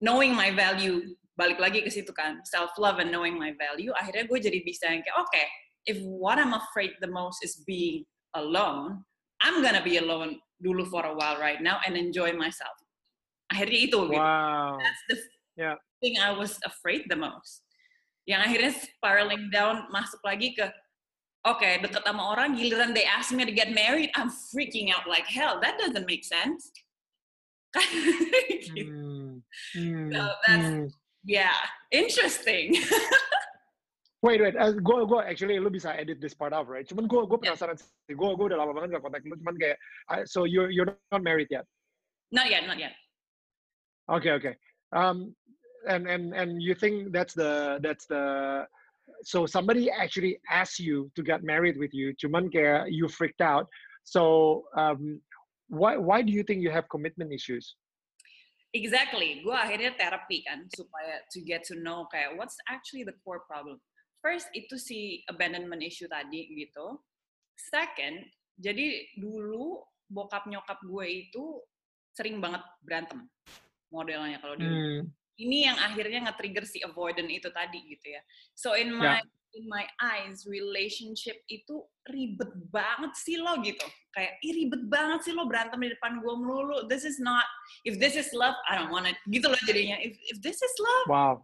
knowing my value balik lagi ke situ kan self love and knowing my value akhirnya gue jadi bisa yang kayak oke if what I'm afraid the most is being alone I'm gonna be alone dulu for a while right now and enjoy myself akhirnya itu gitu Wow. that's the Yeah. thing I was afraid the most. Yang akhirnya spiraling down masuk lagi ke oke deket sama orang giliran they ask me to get married I'm freaking out like hell that doesn't make sense. Kan gitu. Hmm. Hmm. So that's Hmm. yeah interesting. Wait, wait. Uh, gue, gue actually lu bisa edit this part out, right? Cuman gue, gue Yeah. penasaran sih. Gue, gue udah lama banget gak kontak lu. Cuman kayak, I- so you're, you're not married yet? not yet, not yet. Okay, okay. Um, and and and you think that's the that's the so somebody actually asked you to get married with you, cuman kayak you freaked out. So um, why why do you think you have commitment issues? Exactly. Gue akhirnya terapi kan supaya to get to know kayak what's actually the core problem. First itu si abandonment issue tadi gitu. Second, jadi dulu bokap nyokap gue itu sering banget berantem modelnya kalau di Hmm. ini yang akhirnya nge-trigger si avoidant itu tadi gitu ya. So in my in my eyes relationship itu ribet banget sih lo gitu. Kayak Ih, ribet banget sih lo berantem di depan gue melulu. This is not if this is love, I don't want it. Gitu loh jadinya. If if this is love, Wow.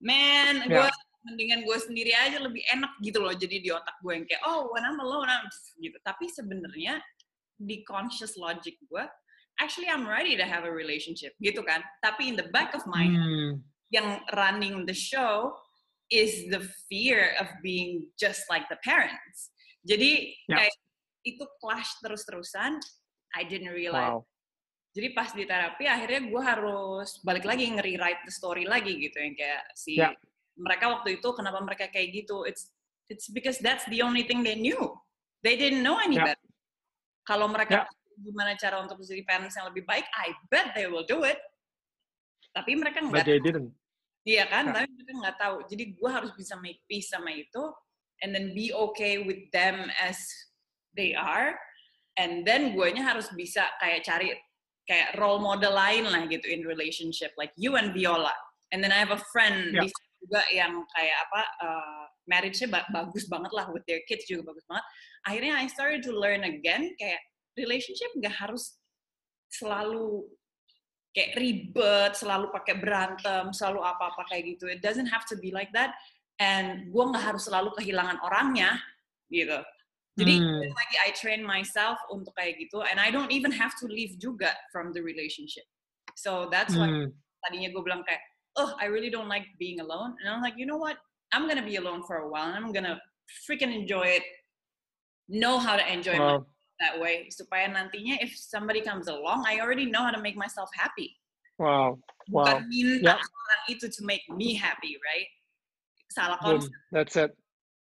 man, Ya. gue mendingan gue sendiri aja lebih enak gitu loh. Jadi di otak gue yang kayak oh when I'm alone I'm gitu. Tapi sebenarnya di conscious logic gue actually I'm ready to have a relationship gitu kan. Tapi in the back of my Hmm. yang running the show is the fear of being just like the parents. Jadi Ya. kayak itu clash terus-terusan. I didn't realize. Wow. Jadi pas di terapi akhirnya gue harus balik lagi nge-rewrite the story lagi gitu yang kayak si Ya. mereka waktu itu kenapa mereka kayak gitu? It's it's because that's the only thing they knew. They didn't know any Ya. better. Kalau mereka Ya. Gimana cara untuk jadi parents yang lebih baik, I bet they will do it. Tapi mereka nggak didn't. Iya kan, Ya. tapi mereka nggak tahu. Jadi gue harus bisa make peace sama itu, and then be okay with them as they are, and then guanya harus bisa kayak cari kayak role model lain lah gitu in relationship, like you and Viola. And then I have a friend di sana juga yang kayak apa, uh, marriage-nya ba- bagus banget lah with their kids juga bagus banget. Akhirnya I started to learn again kayak relationship nggak harus selalu kayak ribet, selalu pakai berantem, selalu apa-apa kayak gitu. It doesn't have to be like that. And gue nggak harus selalu kehilangan orangnya, gitu. Jadi Hmm. lagi I train myself untuk kayak gitu, and I don't even have to leave juga from the relationship. So that's why Hmm. tadinya gue bilang kayak, oh I really don't like being alone. And I'm like, you know what? I'm gonna be alone for a while, and I'm gonna freaking enjoy it. Know how to enjoy my Wow. That way supaya nantinya if somebody comes along, I already know how to make myself happy. Wow. Wow. Bukan minta Ya. orang itu to make me happy, right? Salah Boom. konsep. That's it.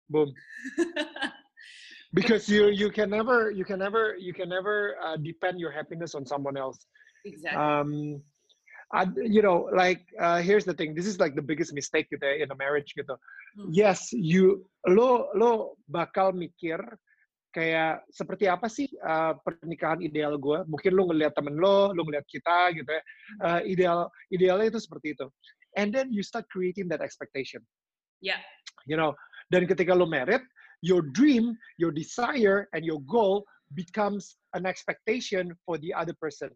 Boom. Because you you can never you can never you can never uh, depend your happiness on someone else. exactly. um I, you know like uh, here's the thing this is like the biggest mistake gitu in a marriage gitu Hmm. yes you lo lo bakal mikir kayak seperti apa sih uh, pernikahan ideal gue mungkin lo ngelihat temen lo lo ngelihat kita gitu ya. Uh, ideal idealnya itu seperti itu. And then you start creating that expectation. Ya. you know dan ketika lo married your dream your desire and your goal becomes an expectation for the other person.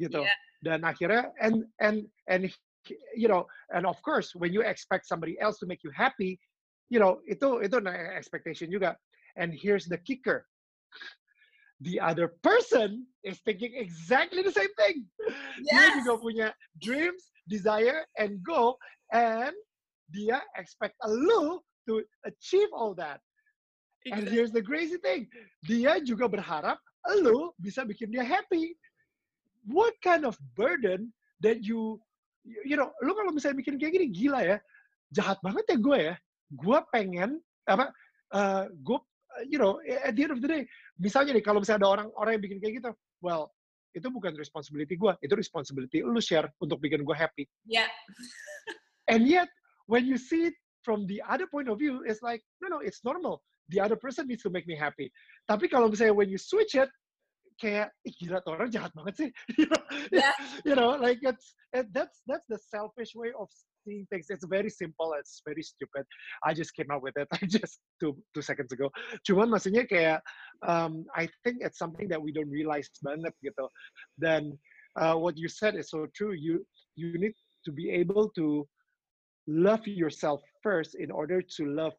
Gitu. Yeah. dan akhirnya and and and you know and of course when you expect somebody else to make you happy you know itu itu expectation juga and here's the kicker the other person is thinking exactly the same thing dia Yes. juga punya dreams desire and goal and dia expect lu to achieve all that. And here's the crazy thing, dia juga berharap lu bisa bikin dia happy. What kind of burden that you, you know, lu kalau misalnya bikin kayak gini gila ya, jahat banget ya gue ya. Gue pengen apa? Uh, gue, you know, at the end of the day, misalnya nih kalau misalnya ada orang orang yang bikin kayak gitu, well, itu bukan responsibility gue, itu responsibility lu share untuk bikin gue happy. Yeah. and yet, when you see it from the other point of view, it's like, no, no, it's normal. The other person needs to make me happy. Tapi kalau misalnya when you switch it, kayak, Ih, gila tuh orang jahat banget sih. you know, Yeah. you know like it's it, that's that's the selfish way of things. It's very simple. It's very stupid. I just came up with it. I just two two seconds ago. Cuman maksudnya kayak um, I think it's something that we don't realize banget gitu. Dan uh, what you said is so true. You you need to be able to love yourself first in order to love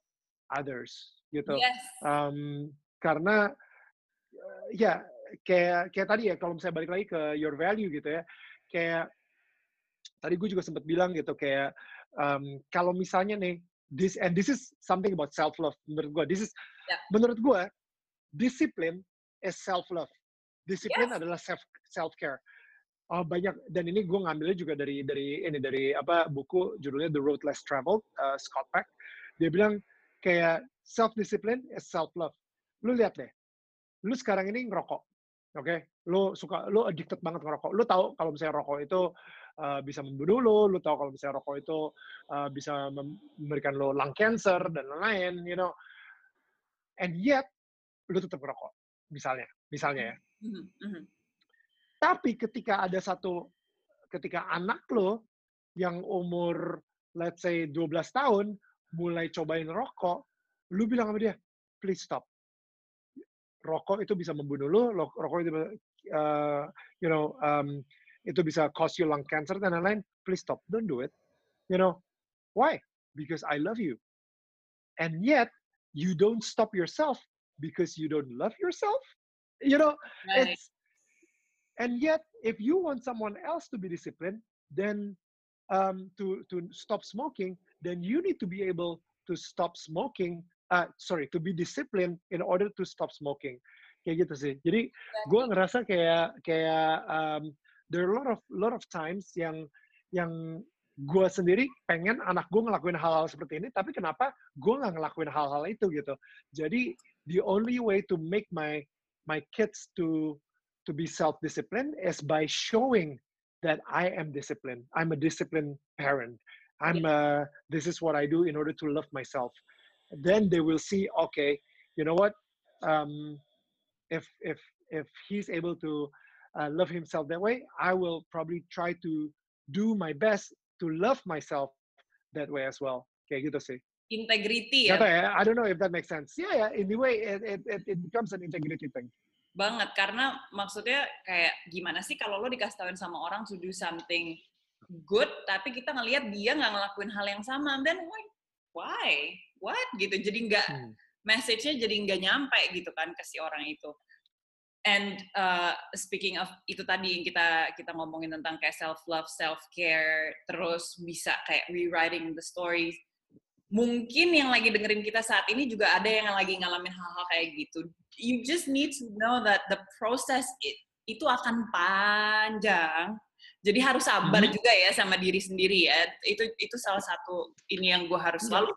others gitu. Yes. Um, karena uh, ya kayak kayak tadi ya kalau misalnya balik lagi ke your value gitu ya kayak tadi gue juga sempat bilang gitu kayak um, kalau misalnya nih this and this is something about self love menurut gue this is Ya. menurut gue disiplin is self love disiplin Yes. adalah self self care Oh, banyak dan ini gue ngambilnya juga dari dari ini dari apa buku judulnya The Road Less Traveled uh, Scott Peck. Dia bilang kayak self discipline is self love lu lihat deh lu sekarang ini ngerokok oke lu suka lu addicted banget ngerokok lu tahu kalau misalnya rokok itu uh, bisa membunuh lu lu tahu kalau misalnya rokok itu uh, bisa mem- memberikan lu lung cancer dan lain-lain you know and yet lu tetap ngerokok misalnya misalnya ya Mhm, mhm. tapi ketika ada satu, ketika anak lo yang umur let's say 12 tahun mulai cobain rokok, lu bilang sama dia, please stop. Rokok itu bisa membunuh lu, rokok itu uh, you know um, itu bisa cause you lung cancer dan lain-lain. Please stop, don't do it. You know why? Because I love you. And yet you don't stop yourself because you don't love yourself. You know, Right. it's and yet if you want someone else to be disciplined then um, to to stop smoking then you need to be able to stop smoking uh, sorry to be disciplined in order to stop smoking kayak gitu sih jadi gue ngerasa kayak kayak um, there are a lot of lot of times yang yang gue sendiri pengen anak gue ngelakuin hal-hal seperti ini tapi kenapa gue nggak ngelakuin hal-hal itu gitu jadi the only way to make my my kids to to be self-disciplined is by showing that I am disciplined. I'm a disciplined parent. I'm uh, this is what I do in order to love myself. Then they will see, okay, you know what? Um, if if if he's able to uh, love himself that way, I will probably try to do my best to love myself that way as well. Kayak gitu sih. Integrity ya. ya, I don't know if that makes sense. Yeah, yeah. In the way, it, it, it, it becomes an integrity thing. banget karena maksudnya kayak gimana sih kalau lo dikasih tauin sama orang to do something good tapi kita ngelihat dia nggak ngelakuin hal yang sama then like why what gitu jadi nggak Hmm. message-nya jadi nggak nyampe gitu kan ke si orang itu and uh, speaking of itu tadi yang kita kita ngomongin tentang kayak self love self care terus bisa kayak rewriting the story mungkin yang lagi dengerin kita saat ini juga ada yang lagi ngalamin hal-hal kayak gitu. You just need to know that the process it, itu akan panjang. Jadi harus sabar Mhm. juga ya sama diri sendiri ya. Itu itu salah satu ini yang gue harus selalu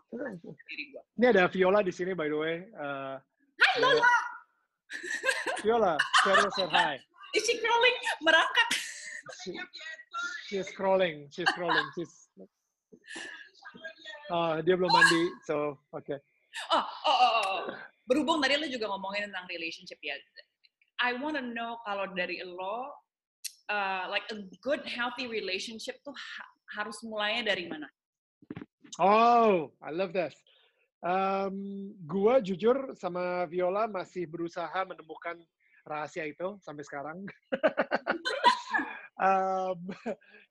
diri gue. Ini ada Viola di sini by the way. Uh, Hai Lola, Viola, Cheryl said hi. is she crawling? Merangkak. She, she's scrolling, she's scrolling, she's. Oh, dia belum mandi, so okay. Oh, oh, oh, oh. Berhubung tadi lo juga ngomongin tentang relationship ya. I want to know kalau dari lo, uh, like a good healthy relationship tuh ha- harus mulainya dari mana? Oh, I love this. Um, gua jujur sama Viola masih berusaha menemukan rahasia itu sampai sekarang. um,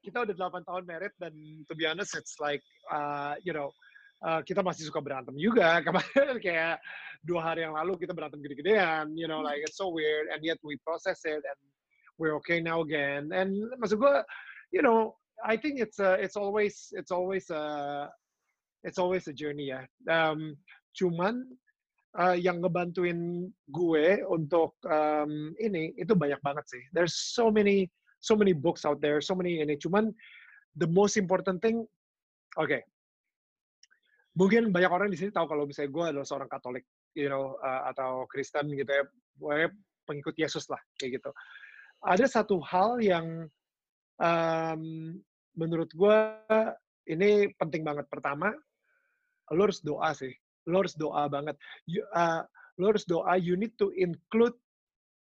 kita udah 8 tahun married dan to be honest it's like uh, you know uh, kita masih suka berantem juga kemarin kayak dua hari yang lalu kita berantem gede-gedean you know like it's so weird and yet we process it and we're okay now again and maksud gue you know I think it's uh, it's always it's always a it's always a journey ya. Um, cuman uh, yang ngebantuin gue untuk um, ini itu banyak banget sih. There's so many so many books out there, so many ini. Cuman the most important thing, oke. Okay. Mungkin banyak orang di sini tahu kalau misalnya gue adalah seorang Katolik, you know, uh, atau Kristen gitu ya, gue pengikut Yesus lah kayak gitu. Ada satu hal yang um, menurut gue ini penting banget. Pertama, lo harus doa sih. Lo harus doa banget. You, uh, lo harus doa, you need to include,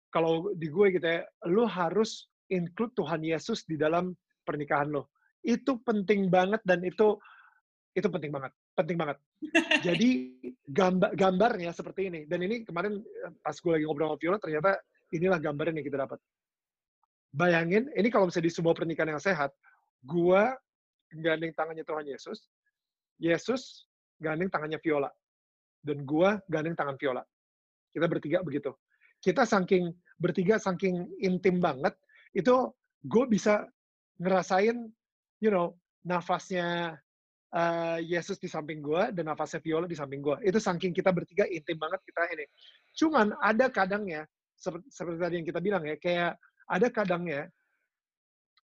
kalau di gue gitu ya, lo harus include Tuhan Yesus di dalam pernikahan lo. Itu penting banget dan itu itu penting banget, penting banget. Jadi gambar gambarnya seperti ini. Dan ini kemarin eh, pas gue lagi ngobrol sama Viola ternyata inilah gambarnya yang kita dapat. Bayangin, ini kalau misalnya di sebuah pernikahan yang sehat, gue gandeng tangannya Tuhan Yesus, Yesus gandeng tangannya Viola, dan gue gandeng tangan Viola. Kita bertiga begitu. Kita saking bertiga saking intim banget, itu gue bisa ngerasain, you know, nafasnya uh, Yesus di samping gue dan nafasnya Viola di samping gue. Itu saking kita bertiga intim banget kita ini. Cuman ada kadangnya, seperti, seperti tadi yang kita bilang ya, kayak ada kadangnya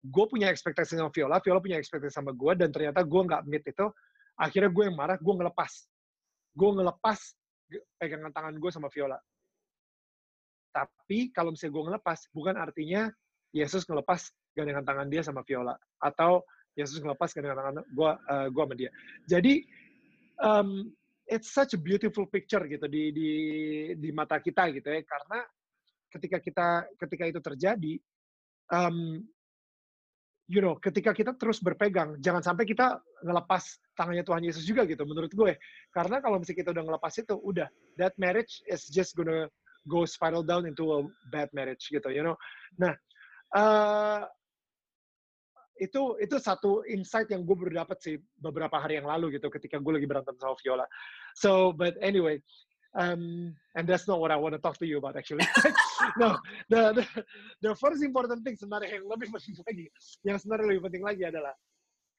gue punya ekspektasi sama Viola, Viola punya ekspektasi sama gue, dan ternyata gue nggak meet itu, akhirnya gue yang marah, gue ngelepas. Gue ngelepas pegangan tangan gue sama Viola. Tapi kalau misalnya gue ngelepas, bukan artinya Yesus ngelepas gandengan tangan dia sama Viola atau Yesus ngelepas gandengan tangan gue uh, gua sama dia. Jadi um, it's such a beautiful picture gitu di di di mata kita gitu ya karena ketika kita ketika itu terjadi um, you know ketika kita terus berpegang jangan sampai kita ngelepas tangannya Tuhan Yesus juga gitu menurut gue karena kalau misalnya kita udah ngelepas itu udah that marriage is just gonna go spiral down into a bad marriage gitu you know nah uh, itu itu satu insight yang gue baru dapat sih beberapa hari yang lalu gitu ketika gue lagi berantem sama Viola. So but anyway, um, and that's not what I want to talk to you about actually. no, the, the the first important thing sebenarnya yang lebih penting lagi, yang sebenarnya lebih penting lagi adalah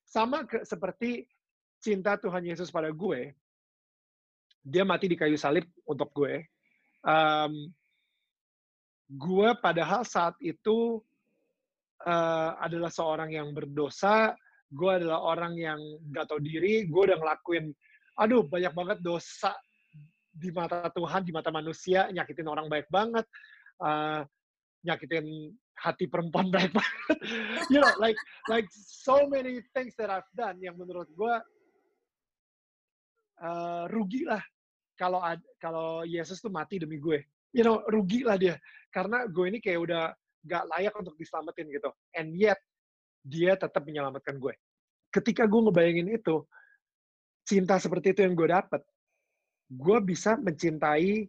sama ke, seperti cinta Tuhan Yesus pada gue, dia mati di kayu salib untuk gue. Um, gue padahal saat itu uh, adalah seorang yang berdosa, gue adalah orang yang gak tahu diri, gue udah ngelakuin, aduh banyak banget dosa di mata Tuhan, di mata manusia, nyakitin orang baik banget, uh, nyakitin hati perempuan baik banget. you know, like like so many things that I've done yang menurut gue uh, rugi lah kalau kalau Yesus tuh mati demi gue. You know, rugi lah dia. Karena gue ini kayak udah gak layak untuk diselamatin gitu. And yet, dia tetap menyelamatkan gue. Ketika gue ngebayangin itu, cinta seperti itu yang gue dapet, gue bisa mencintai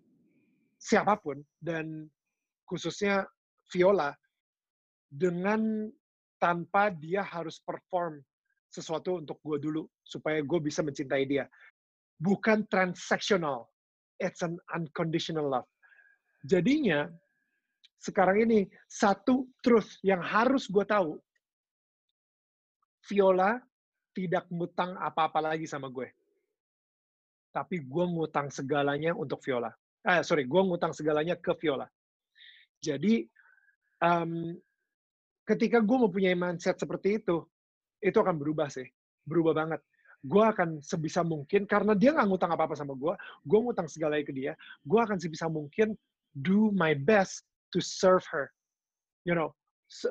siapa pun, dan khususnya Viola, dengan tanpa dia harus perform sesuatu untuk gue dulu, supaya gue bisa mencintai dia. Bukan transactional, it's an unconditional love. Jadinya, sekarang ini satu truth yang harus gue tahu. Viola tidak ngutang apa-apa lagi sama gue. Tapi gue ngutang segalanya untuk Viola. Eh, sorry, gue ngutang segalanya ke Viola. Jadi, um, ketika gue mempunyai mindset seperti itu, itu akan berubah sih. Berubah banget. Gue akan sebisa mungkin, karena dia nggak ngutang apa-apa sama gue, gue ngutang segalanya ke dia, gue akan sebisa mungkin do my best to serve her. You know,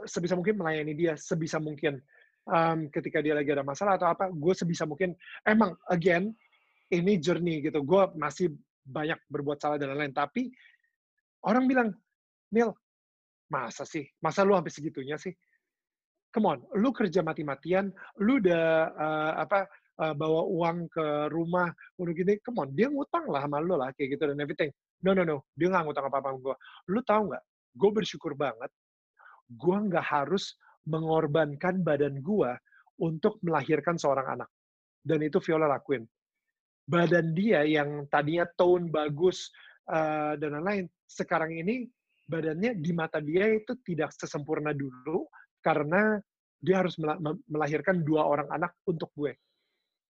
sebisa mungkin melayani dia sebisa mungkin. Um, ketika dia lagi ada masalah atau apa, gue sebisa mungkin. Emang, again, ini journey gitu. Gue masih banyak berbuat salah dan lain-lain. Tapi orang bilang, Neil, masa sih? Masa lu sampai segitunya sih? Come on, lu kerja mati-matian, lu udah uh, apa uh, bawa uang ke rumah, udah gini, come on, dia ngutang lah sama lu lah, kayak gitu dan everything. No, no, no. Dia nggak ngutang apa-apa sama gue. Lu tahu nggak? Gue bersyukur banget. Gue nggak harus mengorbankan badan gue untuk melahirkan seorang anak. Dan itu Viola lakuin. Badan dia yang tadinya tone bagus uh, dan lain-lain, sekarang ini badannya di mata dia itu tidak sesempurna dulu karena dia harus melahirkan dua orang anak untuk gue.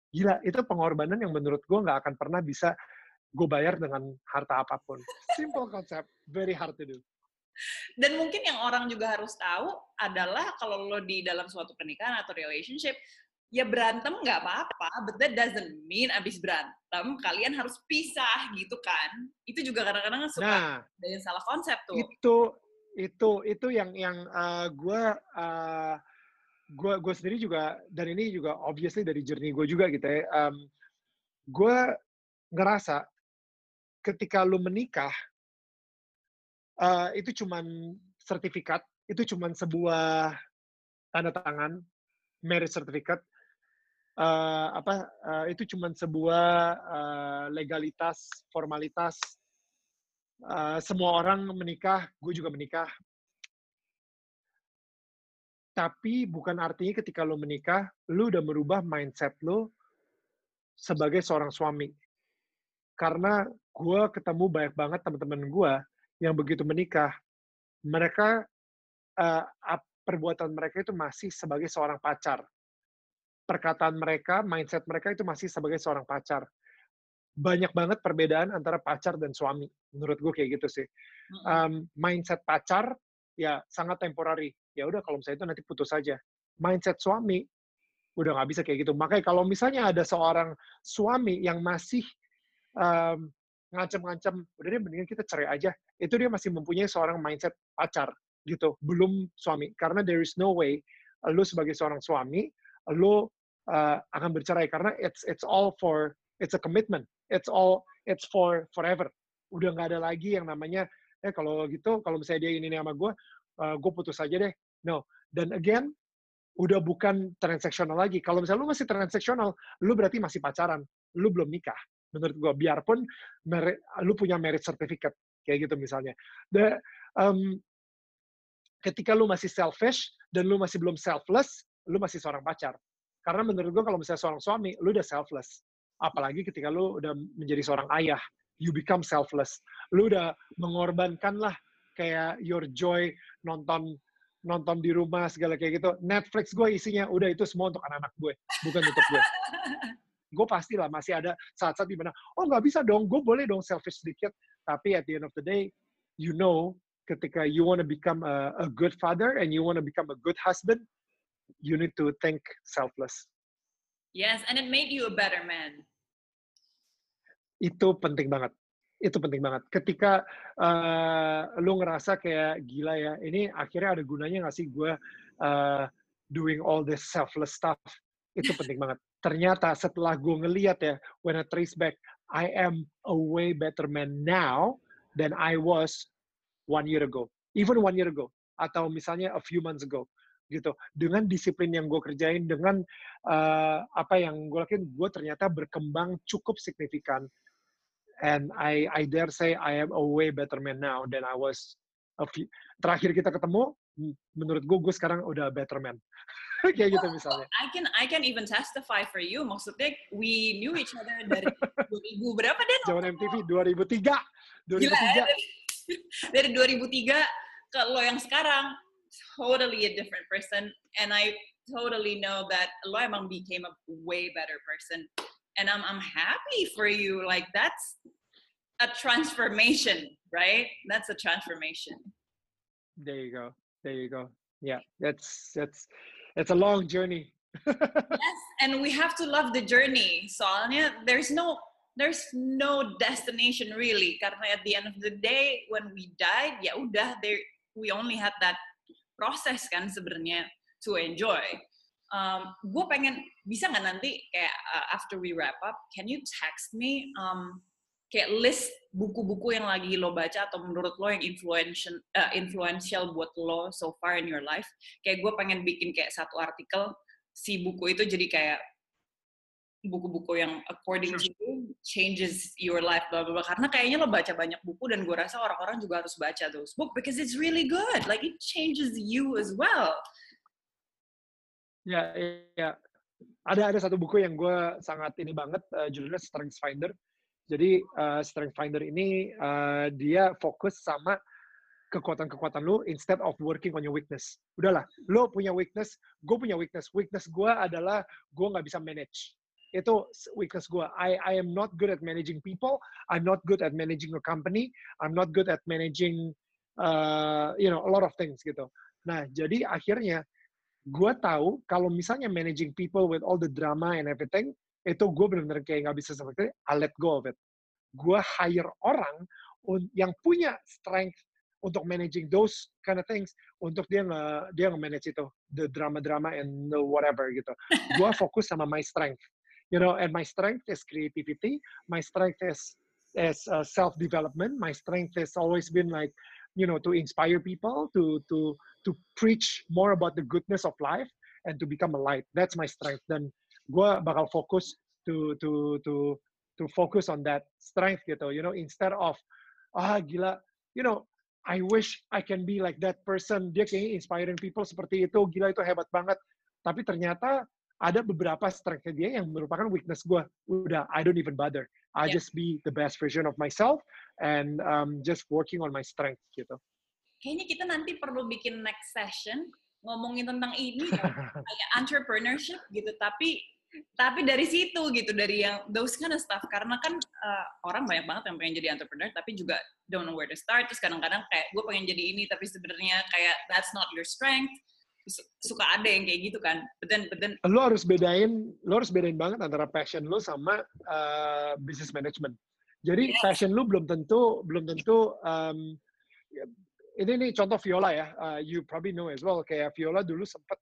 gila itu pengorbanan yang menurut gue nggak akan pernah bisa gue bayar dengan harta apa pun. Simple konsep, very hard to do. Dan mungkin yang orang juga harus tahu adalah kalau lo di dalam suatu pernikahan atau relationship, ya berantem nggak apa-apa, but that doesn't mean abis berantem kalian harus pisah gitu kan. Itu juga kadang-kadang suka Nah, ada yang salah konsep tuh. itu itu itu yang yang uh, gue uh, gue gue sendiri juga dan ini juga obviously dari journey gue juga gitu ya. Um, gue ngerasa ketika lu menikah uh, itu cuman sertifikat, itu cuman sebuah tanda tangan marriage certificate uh, apa uh, itu cuman sebuah uh, legalitas formalitas Uh, semua orang menikah, gue juga menikah. Tapi bukan artinya ketika lo menikah, lo udah merubah mindset lo sebagai seorang suami. Karena gue ketemu banyak banget teman-teman gue yang begitu menikah, mereka uh, perbuatan mereka itu masih sebagai seorang pacar. Perkataan mereka, mindset mereka itu masih sebagai seorang pacar banyak banget perbedaan antara pacar dan suami. Menurut gue kayak gitu sih. Um, mindset pacar ya sangat temporary. Ya udah kalau misalnya itu nanti putus saja. Mindset suami udah nggak bisa kayak gitu. Makanya kalau misalnya ada seorang suami yang masih um, ngancam-ngancam, udah deh mendingan kita cerai aja. Itu dia masih mempunyai seorang mindset pacar gitu, belum suami. Karena there is no way lo sebagai seorang suami, lo uh, akan bercerai karena it's it's all for it's a commitment. It's all it's for forever. Udah nggak ada lagi yang namanya eh kalau gitu kalau misalnya dia ini sama gue uh, gue putus aja deh. No. Dan again udah bukan transaksional lagi. Kalau misalnya lu masih transaksional lu berarti masih pacaran. Lu belum nikah menurut gue biarpun lu punya merit certificate kayak gitu misalnya. The um, ketika lu masih selfish dan lu masih belum selfless lu masih seorang pacar karena menurut gue kalau misalnya seorang suami lu udah selfless. Apalagi ketika lu udah menjadi seorang ayah you become selfless. Lu udah mengorbankan lah kayak your joy nonton nonton di rumah segala kayak gitu. Netflix gue isinya udah itu semua untuk anak-anak gue bukan untuk gue gue pastilah masih ada saat-saat di mana oh nggak bisa dong gue boleh dong selfish sedikit. Tapi at the end of the day you know ketika you want to become a, a good father and you want to become a good husband you need to think selfless Yes, and it made you a better man. Itu penting banget. Itu penting banget. Ketika uh, lu ngerasa kayak gila ya, ini akhirnya ada gunanya nggak sih gue uh, doing all this selfless stuff? Itu penting banget. Ternyata setelah gue ngeliat ya, when I trace back, I am a way better man now than I was one year ago. Even one year ago. Atau misalnya a few months ago gitu. Dengan disiplin yang gue kerjain dengan uh, apa yang gue lakuin gue ternyata berkembang cukup signifikan. And I I dare say I am a way better man now than I was a few, terakhir kita ketemu menurut gue gue sekarang udah better man. Kayak gitu misalnya. I can I can even testify for you. Maksudnya we knew each other dari 2000 berapa deh zaman MTV 2003 2003 Gila, ya? dari 2003 ke lo yang sekarang totally a different person and i totally know that lo emang became a way better person. And i'm i'm happy for you like that's a transformation right? That's a transformation. There you go. There you go. Yeah that's that's it's a long journey. Yes and we have to love the journey soalnya there's no there's no destination really karena at the end of the day when we died ya udah there we only had that proses kan sebenarnya to enjoy. Um, gue pengen bisa nggak nanti kayak uh, after we wrap up, can you text me um, kayak list buku-buku yang lagi lo baca atau menurut lo yang influential uh, influential buat lo so far in your life. Kayak gue pengen bikin kayak satu artikel si buku itu jadi kayak buku-buku yang according to you changes your life bla bla karena kayaknya lo baca banyak buku dan gue rasa orang-orang juga harus baca those book because it's really good. Like it changes you as well. Ya ya. Ada ada satu buku yang gue sangat ini banget uh, judulnya Strength Finder. Jadi uh, Strength Finder ini uh, dia fokus sama kekuatan-kekuatan lo instead of working on your weakness. Udahlah, lo punya weakness, gue punya weakness. Weakness gue adalah gue nggak bisa manage itu weakness gue. I I am not good at managing people. I'm not good at managing a company. I'm not good at managing uh, you know a lot of things gitu. Nah jadi akhirnya gue tahu kalau misalnya managing people with all the drama and everything itu gue benar-benar kayak nggak bisa seperti I let go of it. Gue hire orang yang punya strength untuk managing those kind of things untuk dia nge dia nge-manage itu the drama-drama and the whatever gitu. gue fokus sama my strength you know and my strength is creativity. My strength is is uh, self development my strength has always been like you know to inspire people to to to preach more about the goodness of life and to become a light. That's my strength. Dan gue bakal fokus to to to to focus on that strength gitu you know instead of ah gila. You know I wish I can be like that person. Dia kayaknya inspiring people seperti itu. Gila itu hebat banget. Tapi ternyata ada beberapa strength dia yang merupakan weakness gue. Udah, I don't even bother. I yeah. just be the best version of myself and um, just working on my strength gitu. Kayaknya kita nanti perlu bikin next session ngomongin tentang ini ya, kayak entrepreneurship gitu. Tapi tapi dari situ gitu dari yang those kind of stuff karena kan uh, orang banyak banget yang pengen jadi entrepreneur tapi juga don't know where to start terus kadang-kadang kayak gue pengen jadi ini tapi sebenarnya kayak that's not your strength suka ada yang kayak gitu kan. But then, but then, lo harus bedain, lo harus bedain banget antara passion lo sama uh, business management. Jadi yes. passion lo belum tentu, belum tentu. Um, ini nih contoh Viola ya. Uh, you probably know as well. Kayak Viola dulu sempet,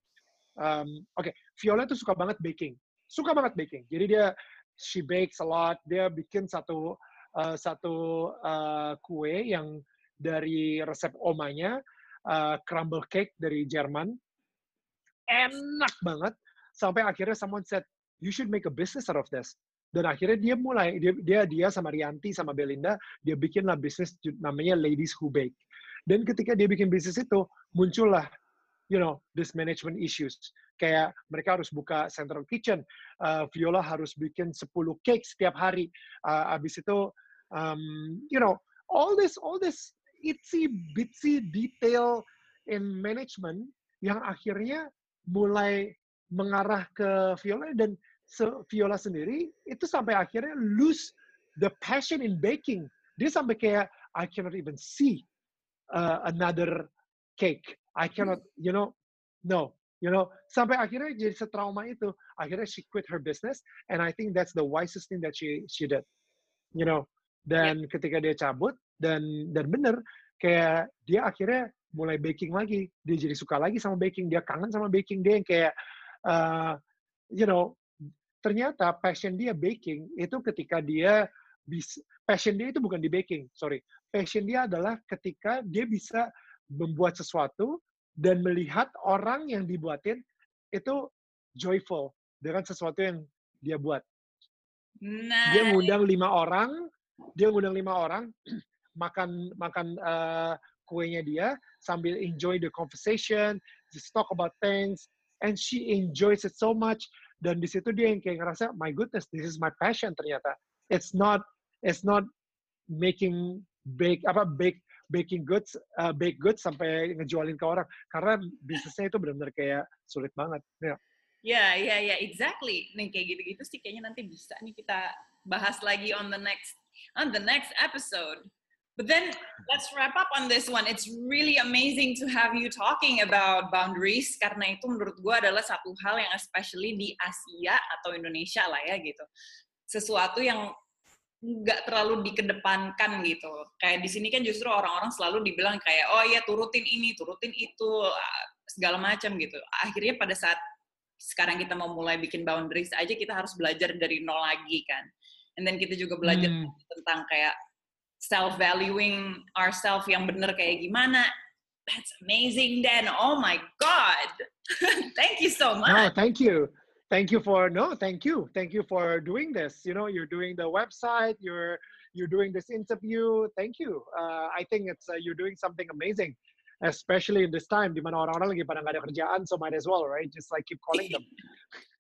um, oke, okay, Viola tuh suka banget baking, suka banget baking. Jadi dia she bakes a lot. Dia bikin satu uh, satu uh, kue yang dari resep omanya, uh, crumble cake dari Jerman enak banget sampai akhirnya someone said you should make a business out of this. Dan akhirnya dia mulai dia dia, dia sama Rianti sama Belinda dia bikinlah bisnis namanya Ladies Who Bake. Dan ketika dia bikin bisnis itu muncullah you know this management issues. Kayak mereka harus buka central kitchen uh, Viola harus bikin 10 cake setiap hari. Uh, abis itu um, you know all this all this itsy bitsy detail in management yang akhirnya mulai mengarah ke Viola dan Viola sendiri itu sampai akhirnya lose the passion in baking. Dia sampai kayak I cannot even see uh, another cake. I cannot, you know, no, you know, sampai akhirnya jadi setrauma itu. Akhirnya she quit her business, and I think that's the wisest thing that she she did, you know. Dan yeah. ketika dia cabut dan dan bener kayak dia akhirnya mulai baking lagi. Dia jadi suka lagi sama baking. Dia kangen sama baking. Dia yang kayak uh, you know ternyata passion dia baking itu ketika dia bisa passion dia itu bukan di baking sorry. Passion dia adalah ketika dia bisa membuat sesuatu dan melihat orang yang dibuatin itu joyful dengan sesuatu yang dia buat. Nah. dia ngundang lima orang dia ngundang lima orang makan makan uh, kuenya dia sambil enjoy the conversation, just talk about things, and she enjoys it so much. Dan di situ dia yang kayak ngerasa, my goodness, this is my passion ternyata. It's not, it's not making bake apa bake baking goods, uh, bake goods sampai ngejualin ke orang karena bisnisnya itu benar-benar kayak sulit banget. Ya, yeah. ya, yeah, ya, yeah, exactly. Nih kayak gitu-gitu sih kayaknya nanti bisa nih kita bahas lagi on the next on the next episode. But then let's wrap up on this one. It's really amazing to have you talking about boundaries karena itu menurut gue adalah satu hal yang especially di Asia atau Indonesia lah ya gitu. Sesuatu yang nggak terlalu dikedepankan gitu. Kayak di sini kan justru orang-orang selalu dibilang kayak oh ya turutin ini, turutin itu segala macam gitu. Akhirnya pada saat sekarang kita mau mulai bikin boundaries aja kita harus belajar dari nol lagi kan. And then kita juga belajar hmm. tentang kayak self valuing ourselves yang bener kayak gimana? That's amazing Dan. Oh my god. Thank you so much. no thank you. Thank you for no thank you. Thank you for doing this. You know you're doing the website you're you're doing this interview. Thank you. Uh, i think it's uh, you're doing something amazing especially in this time. Di mana orang-orang lagi pada nggak ada kerjaan so might as well right? Just like keep calling them